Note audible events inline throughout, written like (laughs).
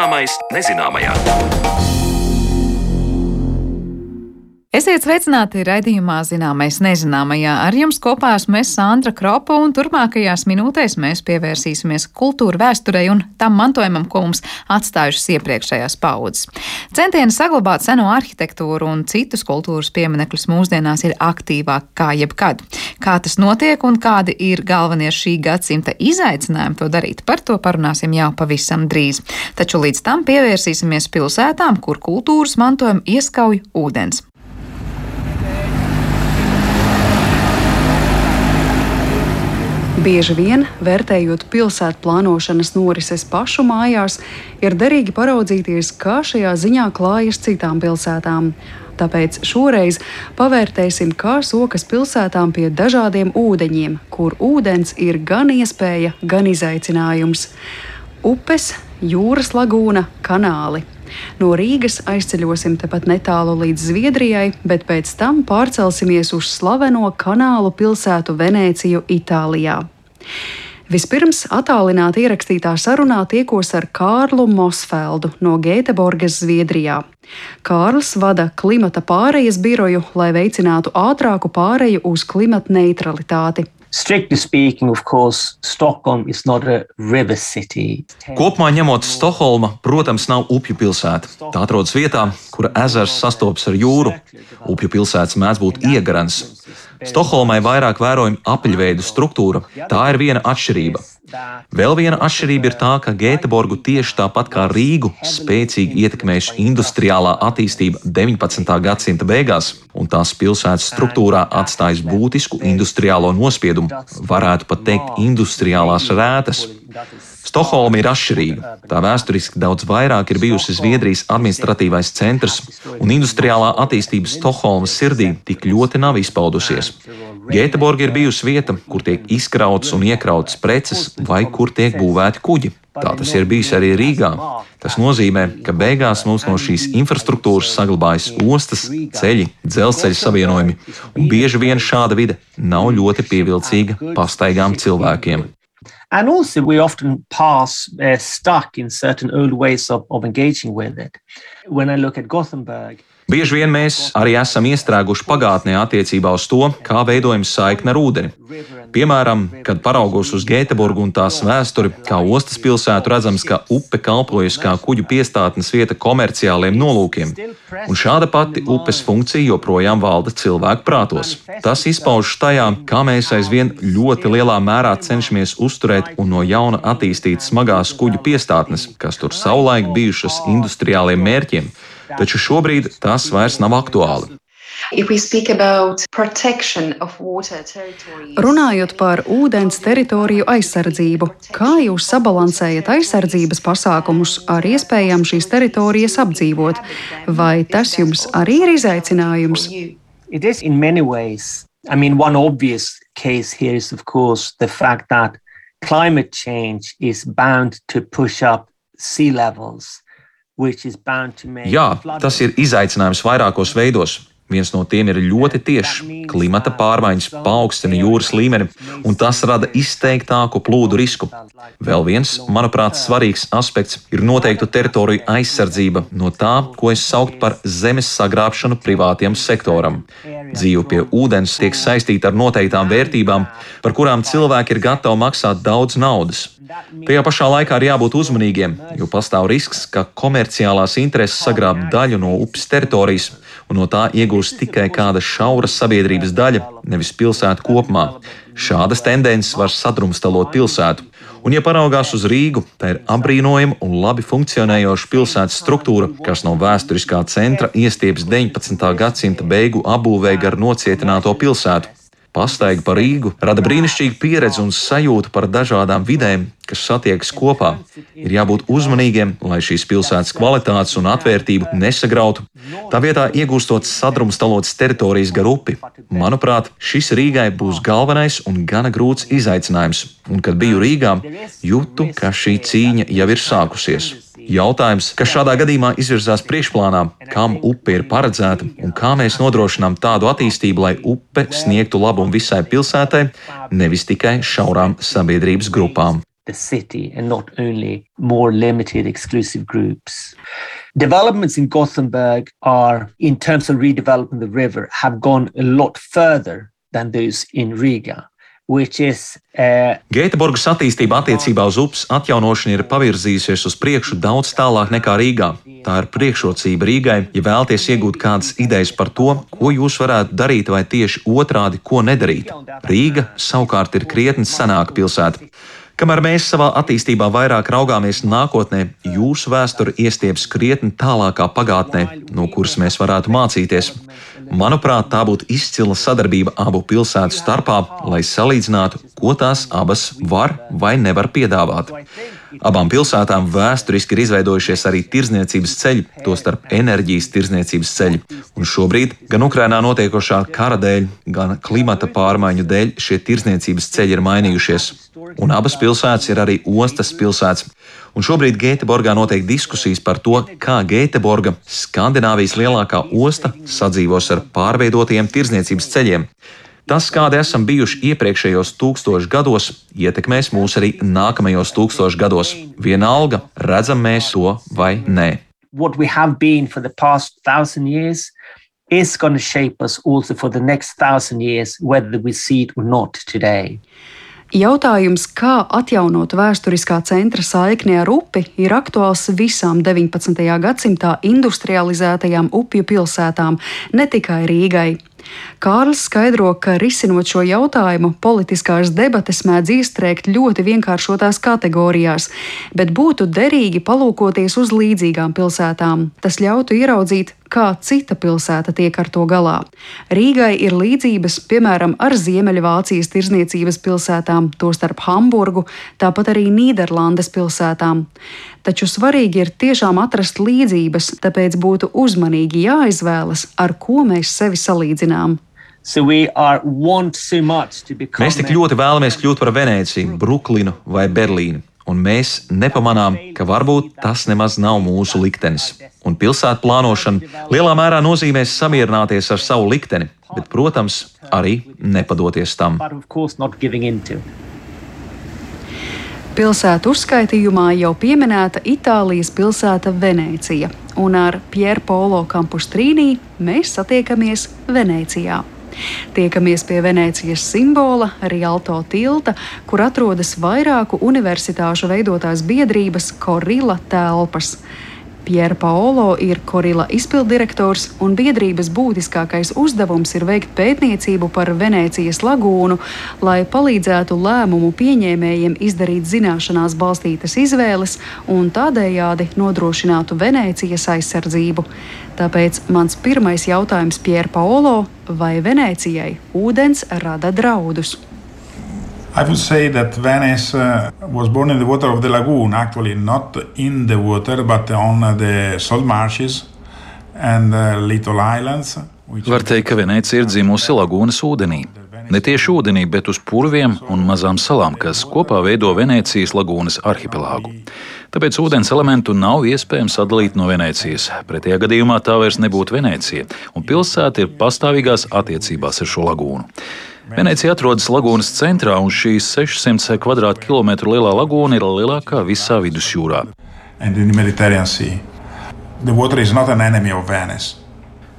Zināmais nezināmajā. Esiet sveicināti raidījumā Zināmais nezināmajā. Ar jums kopā esmu es Sandra Kropa, un turpmākajās minūtēs mēs pievērsīsimies kultūra vēsturei un tam mantojumam, ko mums atstājušas iepriekšējās paudzes. Centieni saglabāt seno arhitektūru un citus kultūras pieminekļus mūsdienās ir aktīvāk kā jebkad. Kā tas notiek un kādi ir galvenie šī gadsimta izaicinājumi to darīt, par to parunāsim jau pavisam drīz. Taču līdz tam pievērsīsimies pilsētām, kur kultūras mantojumu ieskauj ūdens. Bieži vien, vērtējot pilsētu plānošanas norises pašu mājās, ir derīgi paraudzīties, kā šajā ziņā klājas citām pilsētām. Tāpēc šoreiz pavērtēsim, kā sokas pilsētām pie dažādiem ūdeņiem, kur ūdens ir gan iespēja, gan izaicinājums. Upes, jūras lagūna, kanāli. No Rīgas aizceļosim tepat netālu līdz Zviedrijai, bet pēc tam pārcelsimies uz slaveno kanālu pilsētu Venēciju, Itālijā. Vispirms attālināti ierakstītā sarunā tiekos ar Kārlu Mosfeldu no Gēteborgas, Zviedrijā. Kārls vada klimata pārejas biroju, lai veicinātu ātrāku pāreju uz klimata neutralitāti. Strictly speaking, of course, Stockholm is not a river city. Kopumā ņemot, Stokholma, protams, nav upju pilsēta. Tā atrodas vietā, kur ezers sastopas ar jūru. Upju pilsētas mēdz būt iegarens. Stokholmai vairāk vērojama apaļveidu struktūra. Tā ir viena atšķirība. Vēl viena atšķirība ir tā, ka Gēteborgu tieši tāpat kā Rīgu spēcīgi ietekmējuši industriālā attīstība 19. gadsimta beigās, un tās pilsētas struktūrā atstājis būtisku industriālo nospiedumu, varētu pat teikt, industriālās rētas. Stokholma ir atšķirīga. Tā vēsturiski daudz vairāk ir bijusi Zviedrijas administratīvais centrs, un industriālā attīstība Stokholmas sirdī tik ļoti nav izpaudusies. Gēteborga ir bijusi vieta, kur tiek izkrautas un iekrautas preces, vai kur tiek būvēti kuģi. Tā tas ir bijis arī Rīgā. Tas nozīmē, ka beigās mums no šīs infrastruktūras saglabājas ostas, ceļi, dzelzceļa savienojumi, un bieži vien šāda vide nav ļoti pievilcīga pastaigām cilvēkiem. And also, we often pass uh, stuck in certain old ways of, of engaging with it. When I look at Gothenburg, Bieži vien mēs arī esam iestrēguši pagātnē attiecībā uz to, kā veidojam saikni ar ūdeni. Piemēram, kad paraugos uz Gēteburgu un tās vēsturi, kā ostas pilsētu, redzams, ka upe kalpojas kā kuģu piestātnes vieta komerciāliem nolūkiem. Un šāda pati upes funkcija joprojām valda cilvēku prātos. Tas izpaužas tajā, kā mēs aizvien ļoti lielā mērā cenšamies uzturēt un no jauna attīstīt smagās kuģu piestātnes, kas tur savulaik bijušas industriāliem mērķiem taču šobrīd tas vairs nav aktuāli. Runājot par ūdens teritoriju aizsardzību, kā jūs sabalansējat aizsardzības pasākumus ar iespējām šīs teritorijas apdzīvot? Vai tas jums arī ir izaicinājums? It is in many ways. I mean, one obvious case here is, of course, the fact that climate change is bound to push up sea levels. Jā, tas ir izaicinājums vairākos veidos. Viens no tiem ir ļoti tiešs. Klimata pārmaiņas paaugstina jūras līmeni, un tas rada izteiktāku plūdu risku. Vēl viens, manuprāt, svarīgs aspekts ir noteiktu teritoriju aizsardzība no tā, ko es sauktu par zemes sagrābšanu privātiem sektoram. Dzīve pie ūdens tiek saistīta ar noteiktām vērtībām, par kurām cilvēki ir gatavi maksāt daudz naudas. Tajā pašā laikā ir jābūt uzmanīgiem, jo pastāv risks, ka komerciālās intereses sagrāb daļu no upes teritorijas, un no tā iegūs tikai kāda šaura sabiedrības daļa, nevis pilsēta kopumā. Šādas tendences var sadrumstalot pilsētu. Un, ja paraugās uz Rīgu, tā ir apbrīnojama un labi funkcionējoša pilsētas struktūra, kas no vēsturiskā centra iestieps 19. gadsimta beigu apbūvē gar nocietināto pilsētu. Pastaiga pa Rīgu rada brīnišķīgu pieredzi un sajūtu par dažādām vidēm, kas satiekas kopā. Ir jābūt uzmanīgiem, lai šīs pilsētas kvalitātes un atvērtību nesagrautu. Tā vietā iegūstot sadrumstalotas teritorijas gar upi. Manuprāt, šis Rīgai būs galvenais un gana grūts izaicinājums. Un, kad biju Rīgā, jūtu, ka šī cīņa jau ir sākusies. Jautājums, kas šādā gadījumā izvirzās priekšplānā, kam upe ir paredzēta un kā mēs nodrošinām tādu attīstību, lai upe sniegtu labumu visai pilsētai, nevis tikai šaurām sabiedrības grupām. the city and not only more limited exclusive groups. Developments in Gothenburg are, in terms of redeveloping the river, have gone a lot further than those in Riga. Uh, Gēteburgas attīstība attiecībā uz upes atjaunošanu ir pavirzījusies uz priekšu daudz tālāk nekā Rīgā. Tā ir priekšrocība Rīgai, ja vēlaties iegūt kādas idejas par to, ko jūs varētu darīt, vai tieši otrādi, ko nedarīt. Rīga savukārt ir krietni senāka pilsēta. Kamēr mēs savā attīstībā vairāk raugāmies nākotnē, jūsu vēsture iestieps krietni tālākā pagātnē, no kuras mēs varētu mācīties. Manuprāt, tā būtu izcila sadarbība abu pilsētu starpā, lai salīdzinātu, ko tās abas var vai nevar piedāvāt. Abām pilsētām vēsturiski ir izveidojušies arī tirzniecības ceļi, tostarp enerģijas tirzniecības ceļi. Un šobrīd gan Ukrainā notiekošā kara dēļ, gan klimata pārmaiņu dēļ šie tirzniecības ceļi ir mainījušies. Un abas pilsētas ir arī ostas pilsētas. Un šobrīd Gēteborgā notiek diskusijas par to, kā Gēteborga, Skandināvijas lielākā osta, sadzīvos ar pārveidotiem tirzniecības ceļiem. Tas, kādi esam bijuši iepriekšējos tūkstošos gados, ietekmēs mūs arī nākamajos tūkstošos gados. Vienalga, redzam mēs to vai nē. Is going to shape us also for the next thousand years, whether we see it or not today. Jautājums, kā atjaunot vēsturiskā centra saikni ar upi, ir aktuāls visām 19. gadsimtā industrializētajām upju pilsētām, ne tikai Rīgai. Kārlis skaidro, ka risinot šo jautājumu, politiskās debates mēdz iestrēgt ļoti vienkāršotās kategorijās, bet būtu derīgi palūkoties uz līdzīgām pilsētām. Tas ļautu ieraudzīt, kā cita pilsēta tiek ar to galā. Rīgai ir līdzības, piemēram, ar Ziemeļvācijas tirzniecības pilsētām, tostarp Hamburgu, tāpat arī Nīderlandes pilsētām. Taču svarīgi ir tiešām atrast līdzības, tāpēc būtu uzmanīgi jāizvēlas, ar ko mēs sevi salīdzinām. So Mēs tik ļoti vēlamies kļūt par Venēciju, Brooklynu vai Berlīnu, un mēs nepamanām, ka varbūt tas nemaz nav mūsu liktenis. Un pilsētu plānošana lielā mērā nozīmēs samierināties ar savu likteni, bet, protams, arī nepadoties tam. Pilsētu uzskaitījumā jau pieminēta Itālijas pilsēta Venecija, un ar Pierre Polo Campustrīnī mēs satiekamies Venecijā. Tiekamies pie Venecijas simbola, Rialto tilta, kur atrodas vairāku universitāšu veidotās biedrības Korila telpas. Pierre Paolo ir Korila izpildirektors, un biedrības būtiskākais uzdevums ir veikt pētniecību par Venecijas lagūnu, lai palīdzētu lēmumu pieņēmējiem izdarīt zināšanās balstītas izvēles un tādējādi nodrošinātu Venecijas aizsardzību. Tāpēc mans pirmais jautājums Pierre Paolo - vai Venecijai ūdens rada draudus? I would say that Venice uh, was born in the water of the lagoon, actually, not in the water, but on the salt marshes and uh, little islands. Var teikt, ka Venecija ir dzimusi lagūnas ūdenī. Ne tieši ūdenī, bet uz purviem un mazām salām, kas kopā veido Venecijas lagūnas arhipelāgu. Tāpēc ūdens elementu nav iespējams atdalīt no Venecijas. Pretējā gadījumā tā vairs nebūtu Venecija, un pilsēta ir pastāvīgās attiecībās ar šo lagūnu. Venecija atrodas lagūnas centrā, un šī 600 km2 lielā lagūna ir lielākā visā vidusjūrā. The water is not an enemy of Venice.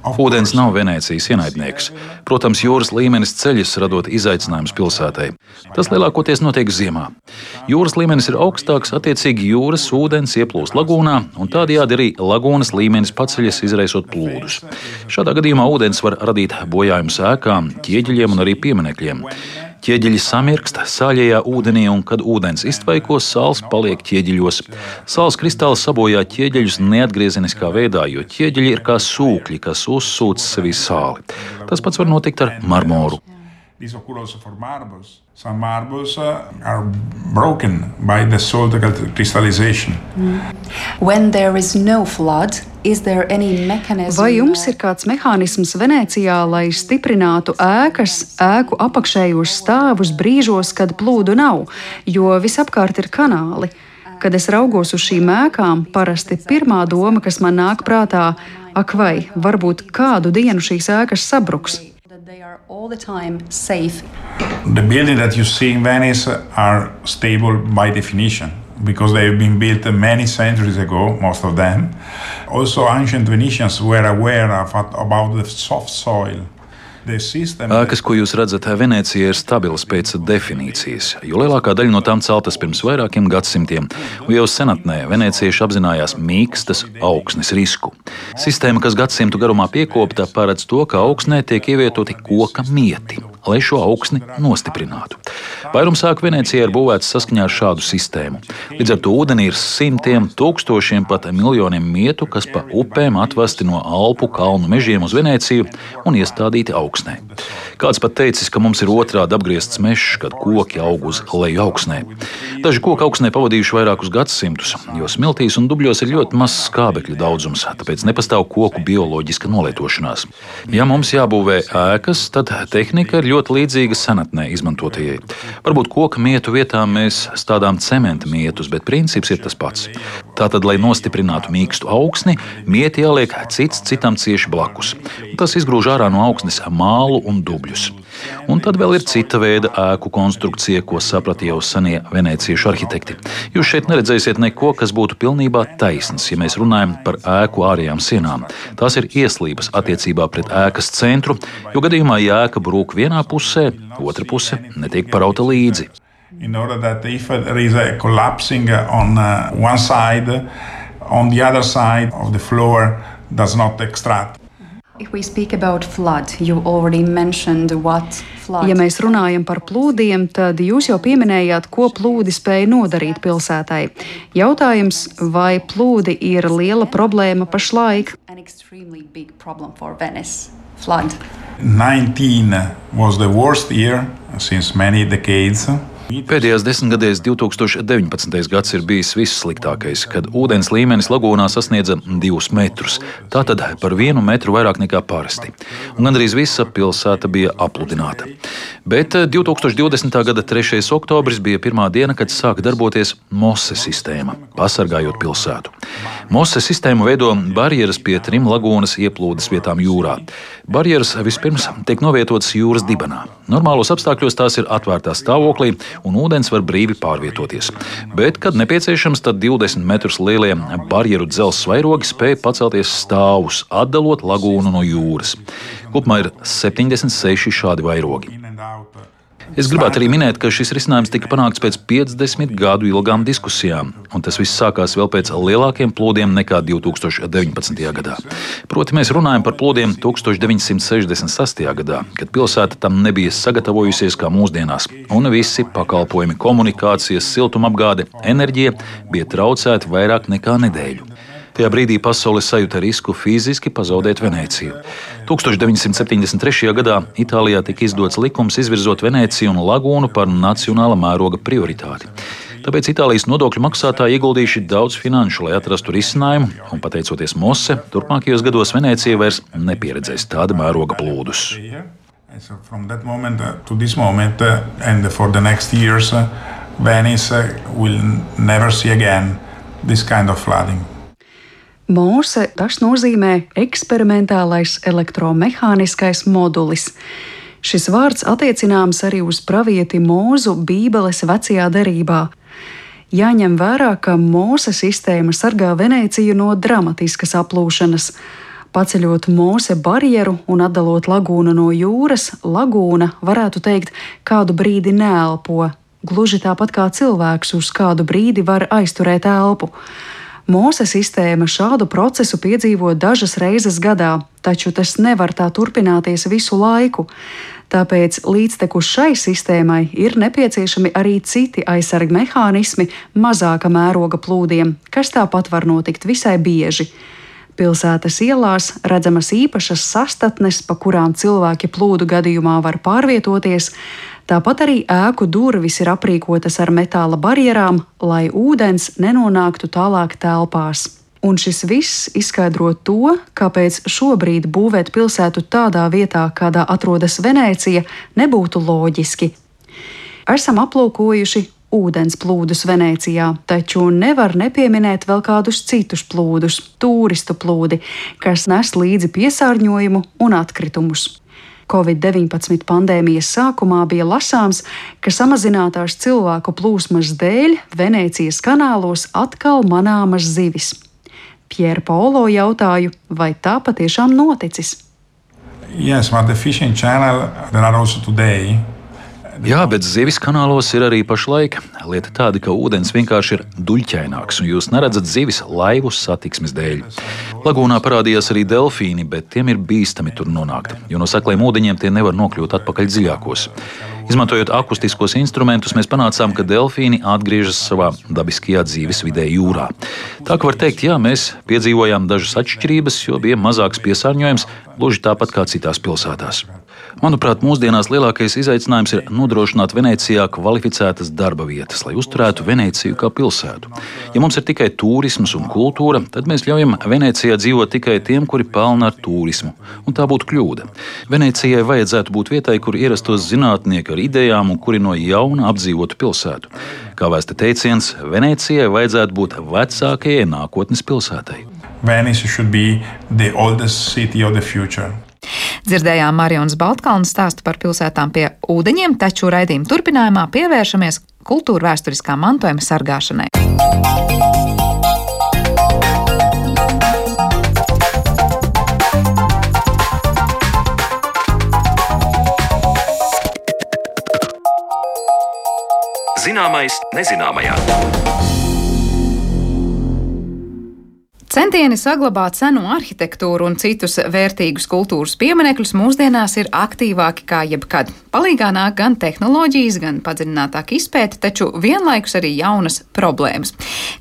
Vodens nav Venecijas ienaidnieks. Protams, jūras līmenis ceļas, radot izaicinājumus pilsētai. Tas lielākoties notiek ziemā. Jūras līmenis ir augstāks, attiecīgi jūras ūdens ieplūst lagūnā, un tādējādi arī lagūnas līmenis paceļas, izraisot plūdus. Šādā gadījumā ūdens var radīt bojājumus ēkām, ķieģeļiem un arī pieminekļiem. Ķieģeļi samirkst sāļajā ūdenī, un, kad ūdens iztvaiko, sāls paliek ķieģeļos. Sāls kristāli sabojā ķieģeļus neatgriezeniskā veidā, jo ķieģeļi ir kā sūkļi, kas uzsūc sevī sāli. Tas pats var notikt ar marmoru. This occurs also for marbles. Some marbles uh, are broken by the salt crystallization. Mm. When there is no flood, Vai jums ir kāds mehānisms Venecijā, lai stiprinātu ēkas, ēku apakšējos stāvus brīžos, kad plūdu nav, jo visapkārt ir kanāli? Kad es raugos uz šīm ēkām, parasti pirmā doma, kas man nāk prātā, ak, vai varbūt kādu dienu šīs ēkas sabruks. The buildings that you see in Venice are stable by definition because they've been built many centuries ago, most of them. Also, ancient Venetians were aware of, about the soft soil Ēkas, ko jūs redzat Venecijā, ir stabilas pēc definīcijas, jo lielākā daļa no tām celtas pirms vairākiem gadsimtiem, un jau senatnē venecieši apzinājās mīkstas augsnes risku. Sistēma, kas gadsimtu garumā piekopta, paredz to, ka augsnē tiek ievietoti koka mieti, lai šo augsni nostiprinātu. Vairums ēku Venecijā ir būvēts saskaņā ar šādu sistēmu. Līdz ar to ūdenī ir simtiem, tūkstošiem, pat miljoniem mietu, kas pa upēm atvesti no Alpu kalnu mežiem uz Veneciju un iestādīti augsnē. Kāds pat teicis, ka mums ir otrādi apgriezts mežs, kad koki aug uz leju augsnē. Daži koki augsnē pavadījuši vairākus gadsimtus, jo smiltīs un dubļos ir ļoti mazs skābekļa daudzums, tāpēc nepastāv koku bioloģiska nolietošanās. Ja mums jābūvē ēkas, tad tehnika ir ļoti līdzīga senatnē izmantotajai. Varbūt koka mietu vietā mēs stādām cementa mietus, bet princips ir tas pats. Tātad, lai nostiprinātu mīkstu augsni, mieti jāliek cits citam cieši blakus. Tas izgrūž ārā no augsnes mālu un dubļus. Un tad vēl ir cita veida ēku konstrukcija, ko saprata jau senie veneciešu arhitekti. Jūs šeit neredzēsiet neko, kas būtu pilnībā taisns, ja mēs runājam par ēku ārējām sienām. Tās ir ieslības attiecībā pret ēkas centru, jo gadījumā, ja ēka brūk vienā pusē, otra puse netiek parauta līdzi. In order that if there is a collapsing on uh, one side, on the other side of the floor does not extract. Flood, ja mēs runājam par plūdiem, tad jūs jau pieminējāt, ko plūdi spēja nodarīt pilsētai. Jautājums, vai plūdi ir liela problēma pašlaik? 19 was the worst year since many decades. Pēdējās desmitgadēs 2019. gads ir bijis vissliktākais, kad ūdens līmenis lagūnā sasniedza divus metrus. Tātad par vienu metru vairāk nekā parasti. Un gandrīz visa pilsēta bija apludināta. Bet 2020. Eh, gada 3. oktobris bija pirmā diena, kad sāka darboties MOSE sistēma, pasargājot pilsētu. MOSE sistēmu veido barjeras pie trim lagūnas ieplūdes vietām jūrā. Barjeras vispirms tiek novietotas jūras dibenā. Normālos apstākļos tās ir atvērtā stāvoklī, un ūdens var brīvi pārvietoties. Bet, kad nepieciešams, tad 20 metrus lielie barjeru dzelzs vairogi spēja pacelties stāvus, atdalot lagūnu no jūras. Kopumā ir 76 šādi vairogi. Es gribētu arī minēt, ka šis risinājums tika panākts pēc 50 gadu ilgām diskusijām, un tas viss sākās vēl pēc lielākiem plūdiem nekā 2019. gadā. Proti, mēs runājam par plūdiem 1968. gadā, kad pilsēta tam nebija sagatavojusies kā mūsdienās, un visi pakalpojumi, komunikācijas, siltumapgāde, enerģija bija traucēti vairāk nekā nedēļu. Tajā brīdī pasaule sajūta risku fiziski pazaudēt Venēciju. 1973. gadā Itālijā tika izdots likums izvirzot Venēciju un lagūnu par nacionāla mēroga prioritāti. Tāpēc Itālijas nodokļu maksātāji ieguldījuši daudz finanšu, lai atrastu risinājumu, un pateicoties Mose, turpmākajos gados Venecija vairs nepieredzēs tāda mēroga plūdus. So from that moment uh, to this moment, uh, and for the next years, uh, Venice will never see again this kind of flooding. Morse tas nozīmē eksperimentālais elektromehāniskais modulis. Šis vārds attiecināms arī uz pravieti mūzu Bībeles vecajā derībā. Jāņem vērā, ka mūza sistēma sargā Venēciju no dramatiskas aplūšanas. Paceļot mūze barjeru un atdalot lagūnu no jūras, lagūna, varētu teikt, kādu brīdi neelpo. Gluži tāpat kā cilvēks uz kādu brīdi var aizturēt elpu. Mūsu sistēma šādu procesu piedzīvo dažas reizes gadā, taču tas nevar tā turpināties visu laiku. Tāpēc līdztekus šai sistēmai ir nepieciešami arī citi aizsarga mehānismi mazāka mēroga plūdiem, kas tāpat var notikt visai bieži. Pilsētas ielās redzamas īpašas sastatnes, pa kurām cilvēki plūdu gadījumā var pārvietoties, Tāpat arī ēku durvis ir aprīkotas ar metāla barjerām, lai ūdens nenonāktu tālāk telpās. Un šis viss izskaidro to, kāpēc šobrīd būvēt pilsētu tādā vietā, kādā atrodas Venecija, nebūtu loģiski. Esam aplūkojuši ūdens plūdus Venecijā, taču nevar nepieminēt vēl kādus citus plūdus, turistu plūdi, kas nes līdzi piesārņojumu un atkritumus. Covid-19 pandēmijas sākumā bija lasāms, ka samazinātās cilvēku plūsmas dēļ Venecijas kanālos atkal manāmas zivis. Pierre Paulo jautāju, vai tā patiešām noticis. Yes, but the fishing channel there are also today Jā, bet zivis kanālos ir arī pašlaik. Lieta tāda, ka ūdens vienkārši ir duļķaināks, un jūs neredzat zivis laivu satiksmes dēļ. Lagūnā parādījās arī delfīni, bet tiem ir bīstami tur nonākt, jo no sakliem ūdeņiem tie nevar nokļūt atpakaļ dziļākos. Izmantojot akustiskos instrumentus, mēs panācām, ka delfīni atgriežas savā dabiskajā dzīves vidē jūrā. Tā kā var teikt, jā, mēs piedzīvojām dažas atšķirības, jo bija mazāks piesārņojums, gluži tāpat kā citās pilsētās. Manuprāt, mūsdienās lielākais izaicinājums ir nodrošināt Venecijā kvalificētas darba vietas, lai uzturētu Veneciju kā pilsētu. Ja mums ir tikai turisms un kultūra, tad mēs ļaujam Venecijā dzīvot tikai tiem, kuri pelna ar turismu, un tā būtu kļūda. Venecijai vajadzētu būt vietai, kur ierastos zinātnieki ar idejām un kuri no jauna apdzīvotu pilsētu. Kā vēsta teiciens, Venecijai vajadzētu būt vecākajai nākotnes pilsētai. Venice should be the oldest city of the future. Dzirdējām Marijas Baltkalnas stāstu par pilsētām pie ūdeņiem, taču raidījuma turpinājumā pievēršamies kultūra vēsturiskā mantojuma sargāšanai. Zināmais nezināmajā. Centieni saglabāt seno arhitektūru un citus vērtīgus kultūras pieminekļus mūsdienās ir aktīvāki kā jebkad. Palīgā nāk gan tehnoloģijas, gan padziļinātāka izpēta, taču vienlaikus arī jaunas problēmas.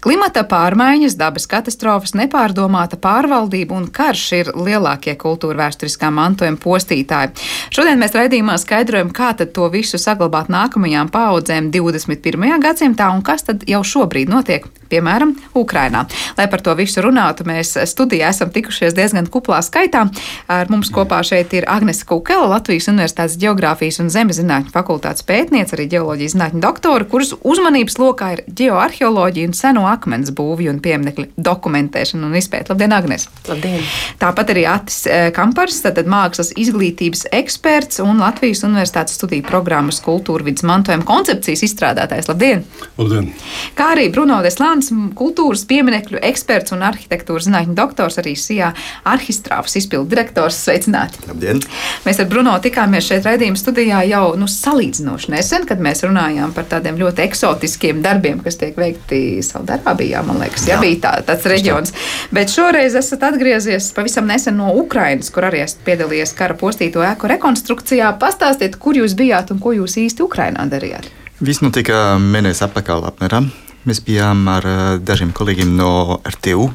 Klimata pārmaiņas, dabas katastrofas, nepārdomāta pārvaldība un karš ir lielākie kultūra vēsturiskā mantojuma postītāji. Šodien mēs raidījumā skaidrojam, kā tad to visu saglabāt nākamajām paudzēm 21. gadsimtā un kas tad jau šobrīd notiek, piemēram, Ukrainā. Lai par to visu runātu, runātu. Mēs studijā esam tikušies diezgan kuplā skaitā. Ar mums kopā šeit ir Agnese Kukela, Latvijas Universitātes Geogrāfijas un Zemezinātņu fakultātes pētniece, arī ģeoloģijas zinātņu doktora, kuras uzmanības lokā ir geoarheoloģija un seno akmens būvju un pieminekļu dokumentēšana un izpēta. Labdien, Agnese! Labdien! Tāpat arī Atis eh, Kampars, tad mākslas izglītības eksperts un Latvijas Universitātes studiju programmas kultūra vidas mantojuma koncepcijas izstrādātājs. Labdien! Labdien! Kā arī Bruno Deslāns, kultūras pieminekļu eksperts un arhitekts arhitektūras zinātņu doktors, arī SIA arhistrāfs izpildu direktors. Sveicināti! Labdien! Mēs ar Bruno tikāmies šeit raidījuma studijā jau nu, salīdzinoši nesen, kad mēs runājām par tādiem ļoti eksotiskiem darbiem, kas tiek veikti Saudārābijā, man liekas, jā, jā. bija tā, tāds reģions. Bet šoreiz esat atgriezies pavisam nesen no Ukrainas, kur arī esat piedalījies kara postīto ēku rekonstrukcijā. Pastāstiet, kur jūs bijāt un ko jūs īsti Ukrainā darījāt? Viss notika mēnesi atpakaļ apmēram. Mēs bijām ar uh, dažiem kolēģiem no RTU.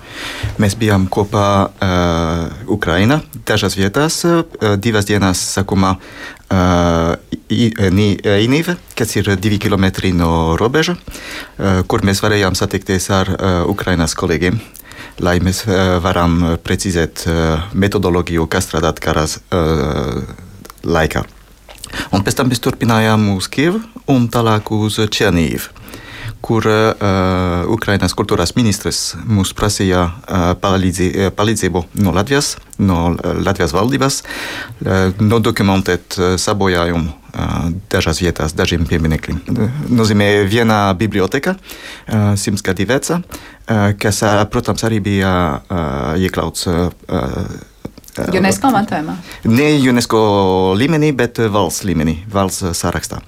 Mēs bijām kopā uh, Ukrainā, dažās vietās, uh, divas dienas sākumā uh, Inīve, kas ir divi kilometri no robeža, uh, kur mēs varējām satikties ar uh, Ukrainas kolēģiem. Lai mēs uh, varam precizēt uh, metodoloģiju, kā strādāt karas uh, laikā. Un pēc tam mēs turpinājām uz Kievu un tālāk uz Černīvu kur uh, Ukrainas kultūras ministrs mums prasīja uh, palīdzi, palīdzību no Latvijas, no Latvijas valdības, uh, nodokumentēt uh, sabojājumu uh, dažās vietās, dažiem pieminekļiem. Nozīmē viena biblioteka, uh, simts gadi veca, uh, kas, uh, protams, arī bija uh, iekļauts. Uh, UNESCO mantojumā? Ne UNESCO līmenī, bet valsts līmenī, valsts sarakstā.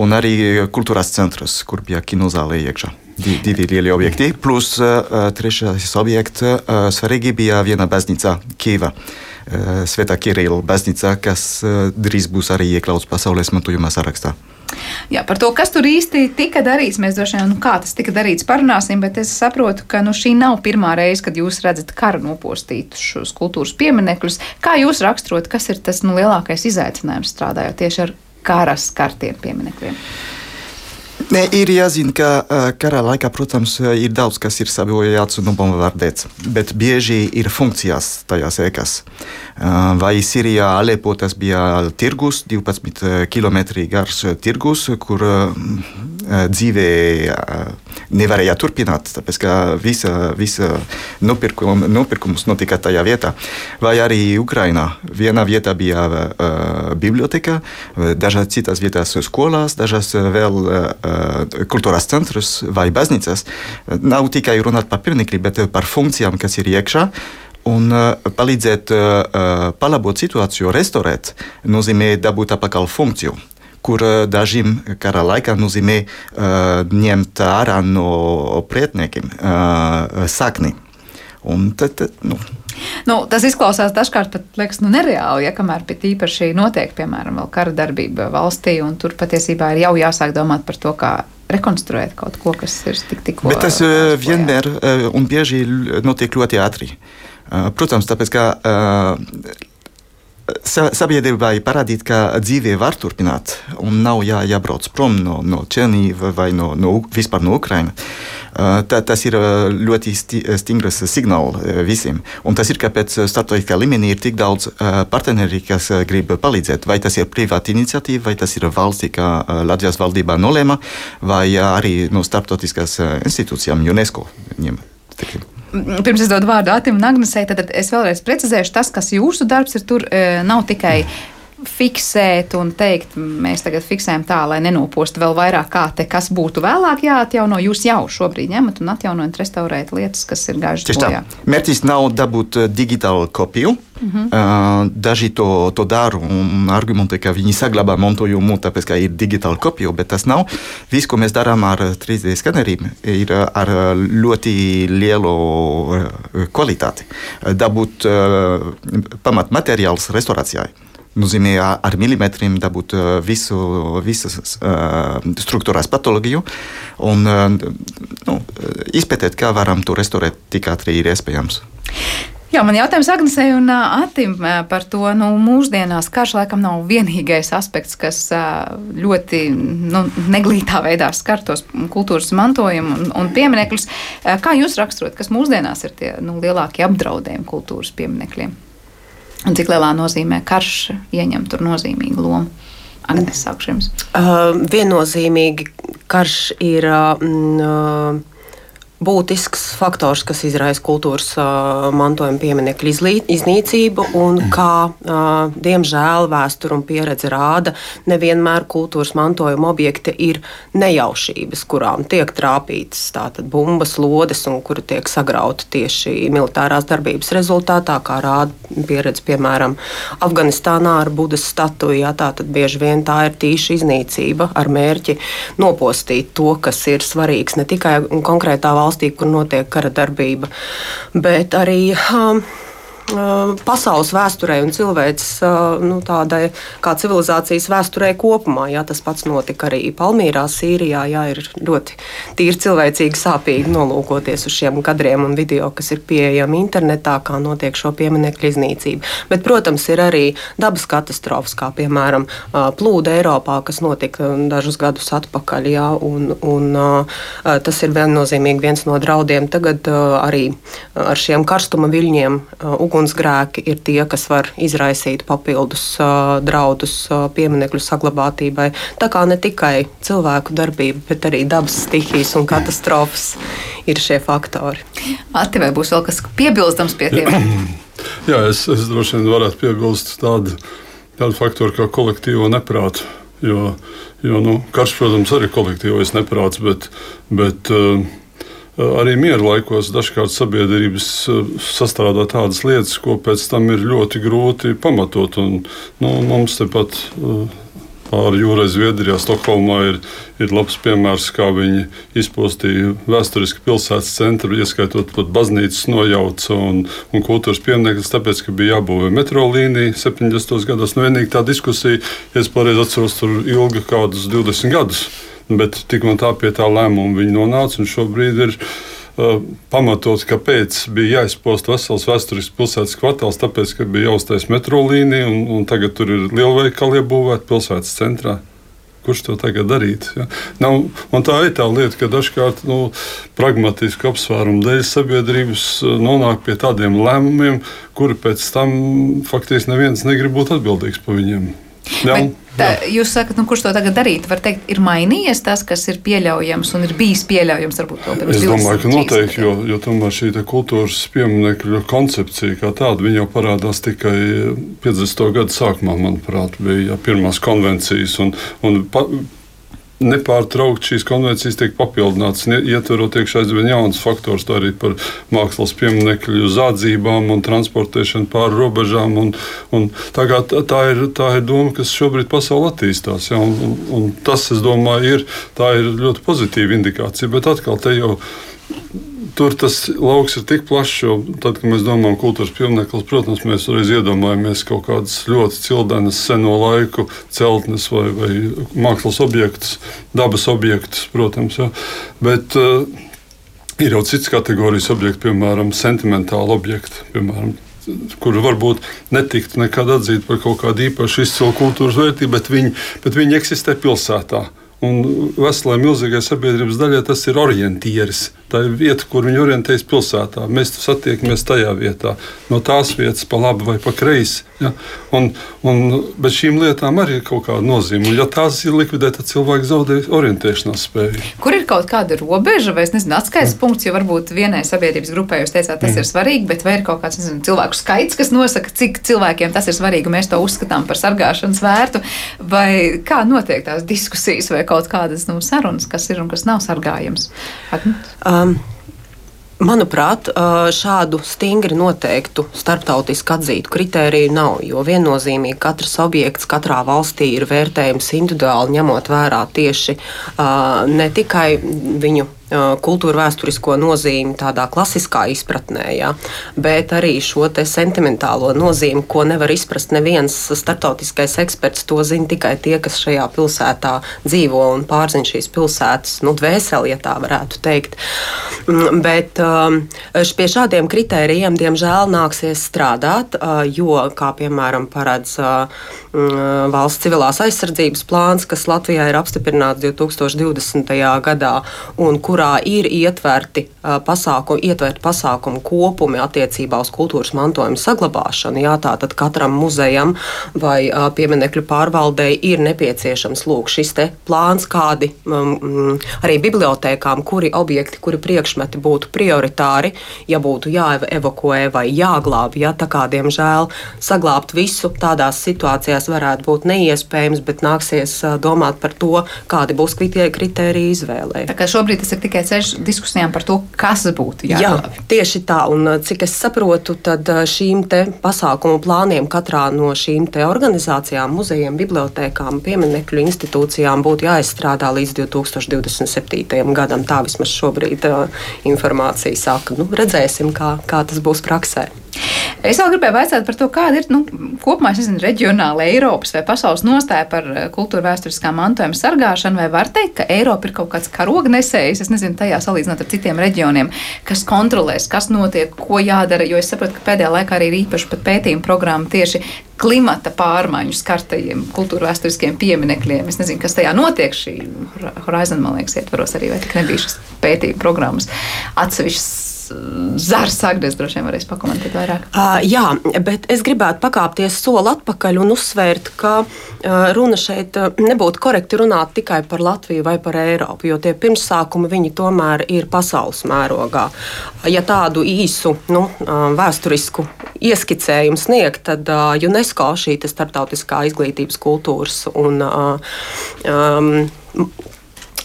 Un arī kultūras centrs, kur bija kinozāle iekšā. Divi lieli objekti, plus uh, trešais objekts. Uh, svarīgi bija viena baznīca Kieva. Uh, Svētā Kirila baznīca, kas uh, drīz būs arī iekļauts pasaules mantojuma sarakstā. Jā, par to, kas tur īsti tika darīts, mēs droši vien, nu, kā tas tika darīts, parunāsim, bet es saprotu, ka nu, šī nav pirmā reize, kad jūs redzat karu nopostītus kultūras pieminekļus. Kā jūs raksturot, kas ir tas nu, lielākais izaicinājums strādājot tieši ar karas kartiem pieminekļiem? Ne, ir jāzina, ka kara laikā, protams, ir daudz kas ir sabojāts un bombardēts, bet bieži ir funkcijās tajās ēkās. Vai Sīrijā Alepo tas bija tirgus, 12 km garš tirgus, kur dzīve nevarēja turpināt, tāpēc ka visa, visa nopirkum, nopirkums notika tajā vietā. Vai arī Ukrainā. Vienā vietā bija uh, biblioteka, dažās citās vietās skolās, dažās vēl uh, kultūras centrus vai baznīcas. Nav tikai runāt par pirmnikli, bet par funkcijām, kas ir iekšā. Un uh, palīdzēt uh, palabot situāciju, restorēt, nozīmē dabūt atpakaļ funkciju kur dažiem kara laikā nozīmē uh, ņemt ārā no pretniekiem uh, sakni. Un tad, tad, nu. Nu, tas izklausās dažkārt pat liekas, nu, nereāli, ja kamēr pie īpaši notiek, piemēram, kara darbība valstī, un tur patiesībā ir jau jāsāk domāt par to, kā rekonstruēt kaut ko, kas ir tik tikko. Bet tas uh, vienmēr uh, un bieži notiek ļoti ātri. Uh, protams, tāpēc, ka uh, sabiedrībai parādīt, ka dzīve var turpināt un nav jā, jābrauc prom no, no Černīva vai no, no, vispār no Ukrainas. Tā, tas ir ļoti sti, stingrs signāls visiem. Un tas ir, kāpēc starptautiskā līmenī ir tik daudz partneri, kas grib palīdzēt. Vai tas ir privāta iniciatīva, vai tas ir valstī, kā Latvijas valdībā nolēma, vai arī no starptautiskās institūcijām UNESCO. Ņem, Pirms es dodu vārdu Atim un Agnesei, tad es vēlreiz precizēšu, tas, kas jūsu darbs ir, tur e, nav tikai fiksēt un teikt, mēs tagad fiksējam tā, lai nenopostu vēl vairāk, kā te kas būtu vēlāk jāatjauno. Jūs jau šobrīd ņemat un atjaunojat, restaurējat lietas, kas ir gājušas bojā. Mērķis nav dabūt digitālu kopiju. Uh -huh. uh, daži to, to dara un argumentē, ka viņi saglabā mantojumu, tāpēc, ka ir digitāla kopija, bet tas nav. Viss, ko mēs darām ar 3D skaneriem, ir ar ļoti lielu kvalitāti. Dabūt uh, pamatmateriālus restorācijai nozīmē ar milimetriem dabūt visu, visas uh, struktūrās patoloģiju un uh, nu, izpētēt, kā varam to restorēt tik ātri ir iespējams. Jā, man jautājums Agnesei un Atim par to, nu, mūsdienās karš laikam nav vienīgais aspekts, kas ļoti nu, neglītā veidā skar tos kultūras mantojumu un, un pieminekļus. Kā jūs raksturot, kas mūsdienās ir tie nu, lielākie apdraudējumi kultūras pieminekļiem? Un cik lielā nozīmē karš ieņem tur nozīmīgu lomu? Agnēs, sākšu jums. Uh, viennozīmīgi karš ir. Uh, būtisks faktors, kas izraisa kultūras uh, mantojuma pieminiektu iznīcību, un kā, uh, diemžēl, vēsture un pieredze rāda, nevienmēr kultūras mantojuma objekti ir nejaušības, kurām tiek trāpītas tātad bumbas, lodes, un kuri tiek sagrauti tieši militārās darbības rezultātā, kā rāda pieredze, piemēram, Afganistānā ar Budas statuju. Jā, tātad bieži vien tā ir tīša iznīcība ar mērķi nopostīt to, kas ir svarīgs ne tikai konkrētā valstī, valstī, kur notiek kara darbība, bet arī. Um, pasaules vēsturē un cilvēks nu, tādai kā civilizācijas vēsturē kopumā. Jā, tas pats notika arī Palmīrā, Sīrijā. Jā, ir ļoti tīri cilvēcīgi sāpīgi nolūkoties uz šiem kadriem un video, kas ir pieejami internetā, kā notiek šo pieminiektu iznīcība. Bet, protams, ir arī dabas katastrofas, kā piemēram plūde Eiropā, kas notika dažus gadus atpakaļ. Jā, un, un, tas ir viennozīmīgi viens no draudiem. Tagad arī ar šiem karstuma viļņiem, uguns ugunsgrēki ir tie, kas var izraisīt papildus uh, draudus uh, pieminiektu saglabātībai. Tā kā ne tikai cilvēku darbība, bet arī dabas stihijas un katastrofas ir šie faktori. Ati, vai būs vēl kas piebilstams pie tiem? (clears throat) Jā, es, es droši vien varētu piebilst tādu, tādu faktoru kā kolektīvo neprātu. Jo, jo nu, karš, protams, arī ir kolektīvais neprāts, bet, bet uh, arī miera laikos dažkārt sabiedrības sastrādā tādas lietas, ko pēc tam ir ļoti grūti pamatot. Un, nu, mums tepat pāri jūrai Zviedrijā, Stokholmā ir, ir labs piemērs, kā viņi izpostīja vēsturiski pilsētas centru, ieskaitot pat baznīcas nojauca un, un kultūras pieminekļus, tāpēc, ka bija jābūvē metro līnija 70. gados. Nu, vienīgi tā diskusija, ja es pareizi atceros, tur ilga kādus 20 gadus bet tik un tā pie tā lēmuma viņi nonāca. Šobrīd ir uh, pamatot, kāpēc bija jāizpost vesels vēsturisks pilsētas kvartāls, tāpēc, ka bija jāuztais metro līnija un, un tagad tur ir lielveikali iebūvēti pilsētas centrā. Kurš to tagad darīt? Ja? Nav, tā ir tā lieta, ka dažkārt nu, pragmatisku apsvērumu dēļ sabiedrības uh, nonāk pie tādiem lēmumiem, kuri pēc tam faktiski neviens negrib būt atbildīgs par viņiem. Ja, tā, jūs sakat, nu, kurš to tagad darīt? Var teikt, ir mainījies tas, kas ir pieļaujams un ir bijis pieļaujams varbūt to pirms Es domāju, ka noteikti, jo, jo tomēr šī kultūras pieminekļu koncepcija kā tāda, viņa jau parādās tikai 50. gadu sākumā, manuprāt, bija pirmās konvencijas un, un pa, nepārtraukti šīs konvencijas tiek papildinātas, ietverot iekšā aizvien jaunas faktors, tā arī par mākslas pieminiektu zādzībām un transportēšanu pāri robežām. Un, un tā, tā, ir, tā ir doma, kas šobrīd pasaulē attīstās. Ja, un, un, un tas, es domāju, ir, ir ļoti pozitīva indikācija, bet atkal te jau tur tas lauks ir tik plašs, jo tad, kad mēs domājam par kultūras pieminekli, protams, mēs reiz iedomājamies kaut kādas ļoti cildenas, seno laiku celtnes vai, vai mākslas objektus, dabas objektus, protams. Ja. Bet uh, ir jau citas kategorijas objekti, piemēram, sentimentāli objekti. Piemēram, kuri varbūt netiktu nekad atzīti par kaut kādu īpašu izcilu kultūras vērtību, bet viņi, bet viņi eksistē pilsētā. Un veselai milzīgai sabiedrības daļai tas ir orientieris. Tā ir vieta, kur viņi orientējas pilsētā. Mēs satiekamies tajā vietā, no tās vietas pa labi vai pa kreisi. Ja? Un, un, bet šīm lietām arī ir kaut kāda nozīme. Un, ja tās ir likvidētas, tad cilvēks zaudē orientēšanās spēju. Kur ir kaut kāda robeža vai nezinu, atskaites mm. punkts, jo varbūt vienai sabiedrības grupai jūs teicāt, tas mm. ir svarīgi, bet vai ir kaut kāds nezinu, cilvēku skaits, kas nosaka, cik cilvēkiem tas ir svarīgi, un mēs to uzskatām par sargāšanas vērtu, vai kā notiek tās diskusijas vai kaut kādas nu, sarunas, kas ir un kas nav sargājams? Agnut? Um. Manuprāt, šādu stingri noteiktu starptautiski atzītu kritēriju nav, jo viennozīmīgi katrs objekts katrā valstī ir vērtējams individuāli, ņemot vērā tieši ne tikai viņu kultūra vēsturisko nozīmi tādā klasiskā izpratnē, ja, bet arī šo sentimentālo nozīmi, ko nevar izprast neviens startautiskais eksperts. To zina tikai tie, kas šajā pilsētā dzīvo un pārzina šīs pilsētas nu, dvēseli, ja tā varētu teikt. Mm, bet pie šādiem kritērijiem, diemžēl, nāksies strādāt, jo, kā piemēram paredz mm, valsts civilās aizsardzības plāns, kas Latvijā ir apstiprināts 2020. gadā un kur kurā ir ietverti pasākumi, ietverti pasākumu kopumi attiecībā uz kultūras mantojuma saglabāšanu. Jā, tātad katram muzejam vai pieminekļu pārvaldei ir nepieciešams lūk, šis plāns, kādi um, arī bibliotekām, kuri objekti, kuri priekšmeti būtu prioritāri, ja būtu jāevakuē vai jāglāb. Ja, tā kā diemžēl saglabāt visu tādās situācijās varētu būt neiespējams, bet nāksies domāt par to, kādi būs kritēriji izvēlē. Tā kā šobrīd tas ir tikai ceļš diskusijām par to, kas būtu jāglābj. Jā, tieši tā. Un, uh, cik es saprotu, tad uh, šīm pasākumu plāniem katrā no šīm organizācijām, muzejiem, bibliotekām, pieminekļu institūcijām būtu jāizstrādā līdz 2027. gadam. Tā vismaz šobrīd uh, informācija saka. Nu, redzēsim, kā, kā tas būs praksē. Es vēl gribēju jautāt par to, kāda ir nu, kopumā nezinu, reģionāla Eiropas vai pasaules nostāja par eh, kultūra vēsturiskā mantojuma sargāšanu. Vai var teikt, ka Eiropa ir kaut kāds karognesējs, es nezinu, tajā salīdzinot ar citiem reģioniem, kas kontrolēs, kas notiek, ko jādara. Jo es saprotu, ka pēdējā laikā arī ir īpaši pētījuma programma tieši klimata pārmaiņu skartajiem kultūra vēsturiskiem pieminekļiem. Es nezinu, kas tajā notiek. Šī Horizon, man liekas, ietvaros arī, vai tik nebija šis pētījuma programmas atsevišķas Zārs Sagdes droši vien varēs pakomentēt vairāk. Uh, jā, bet es gribētu pakāpties soli atpakaļ un uzsvērt, ka uh, runa šeit nebūtu korekti runāt tikai par Latviju vai par Eiropu, jo tie pirmsākumi viņi tomēr ir pasaules mērogā. Ja tādu īsu nu, vēsturisku ieskicējumu sniegt, tad uh, UNESCO šī starptautiskā izglītības kultūras un um,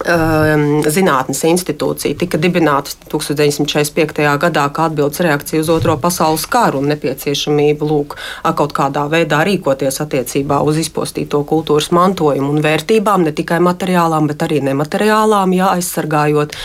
zinātnes institūcija tika dibināta 1945. gadā kā atbildes reakcija uz Otro pasaules karu un nepieciešamību lūk, kaut kādā veidā rīkoties attiecībā uz izpostīto kultūras mantojumu un vērtībām, ne tikai materiālām, bet arī nemateriālām, jā, aizsargājot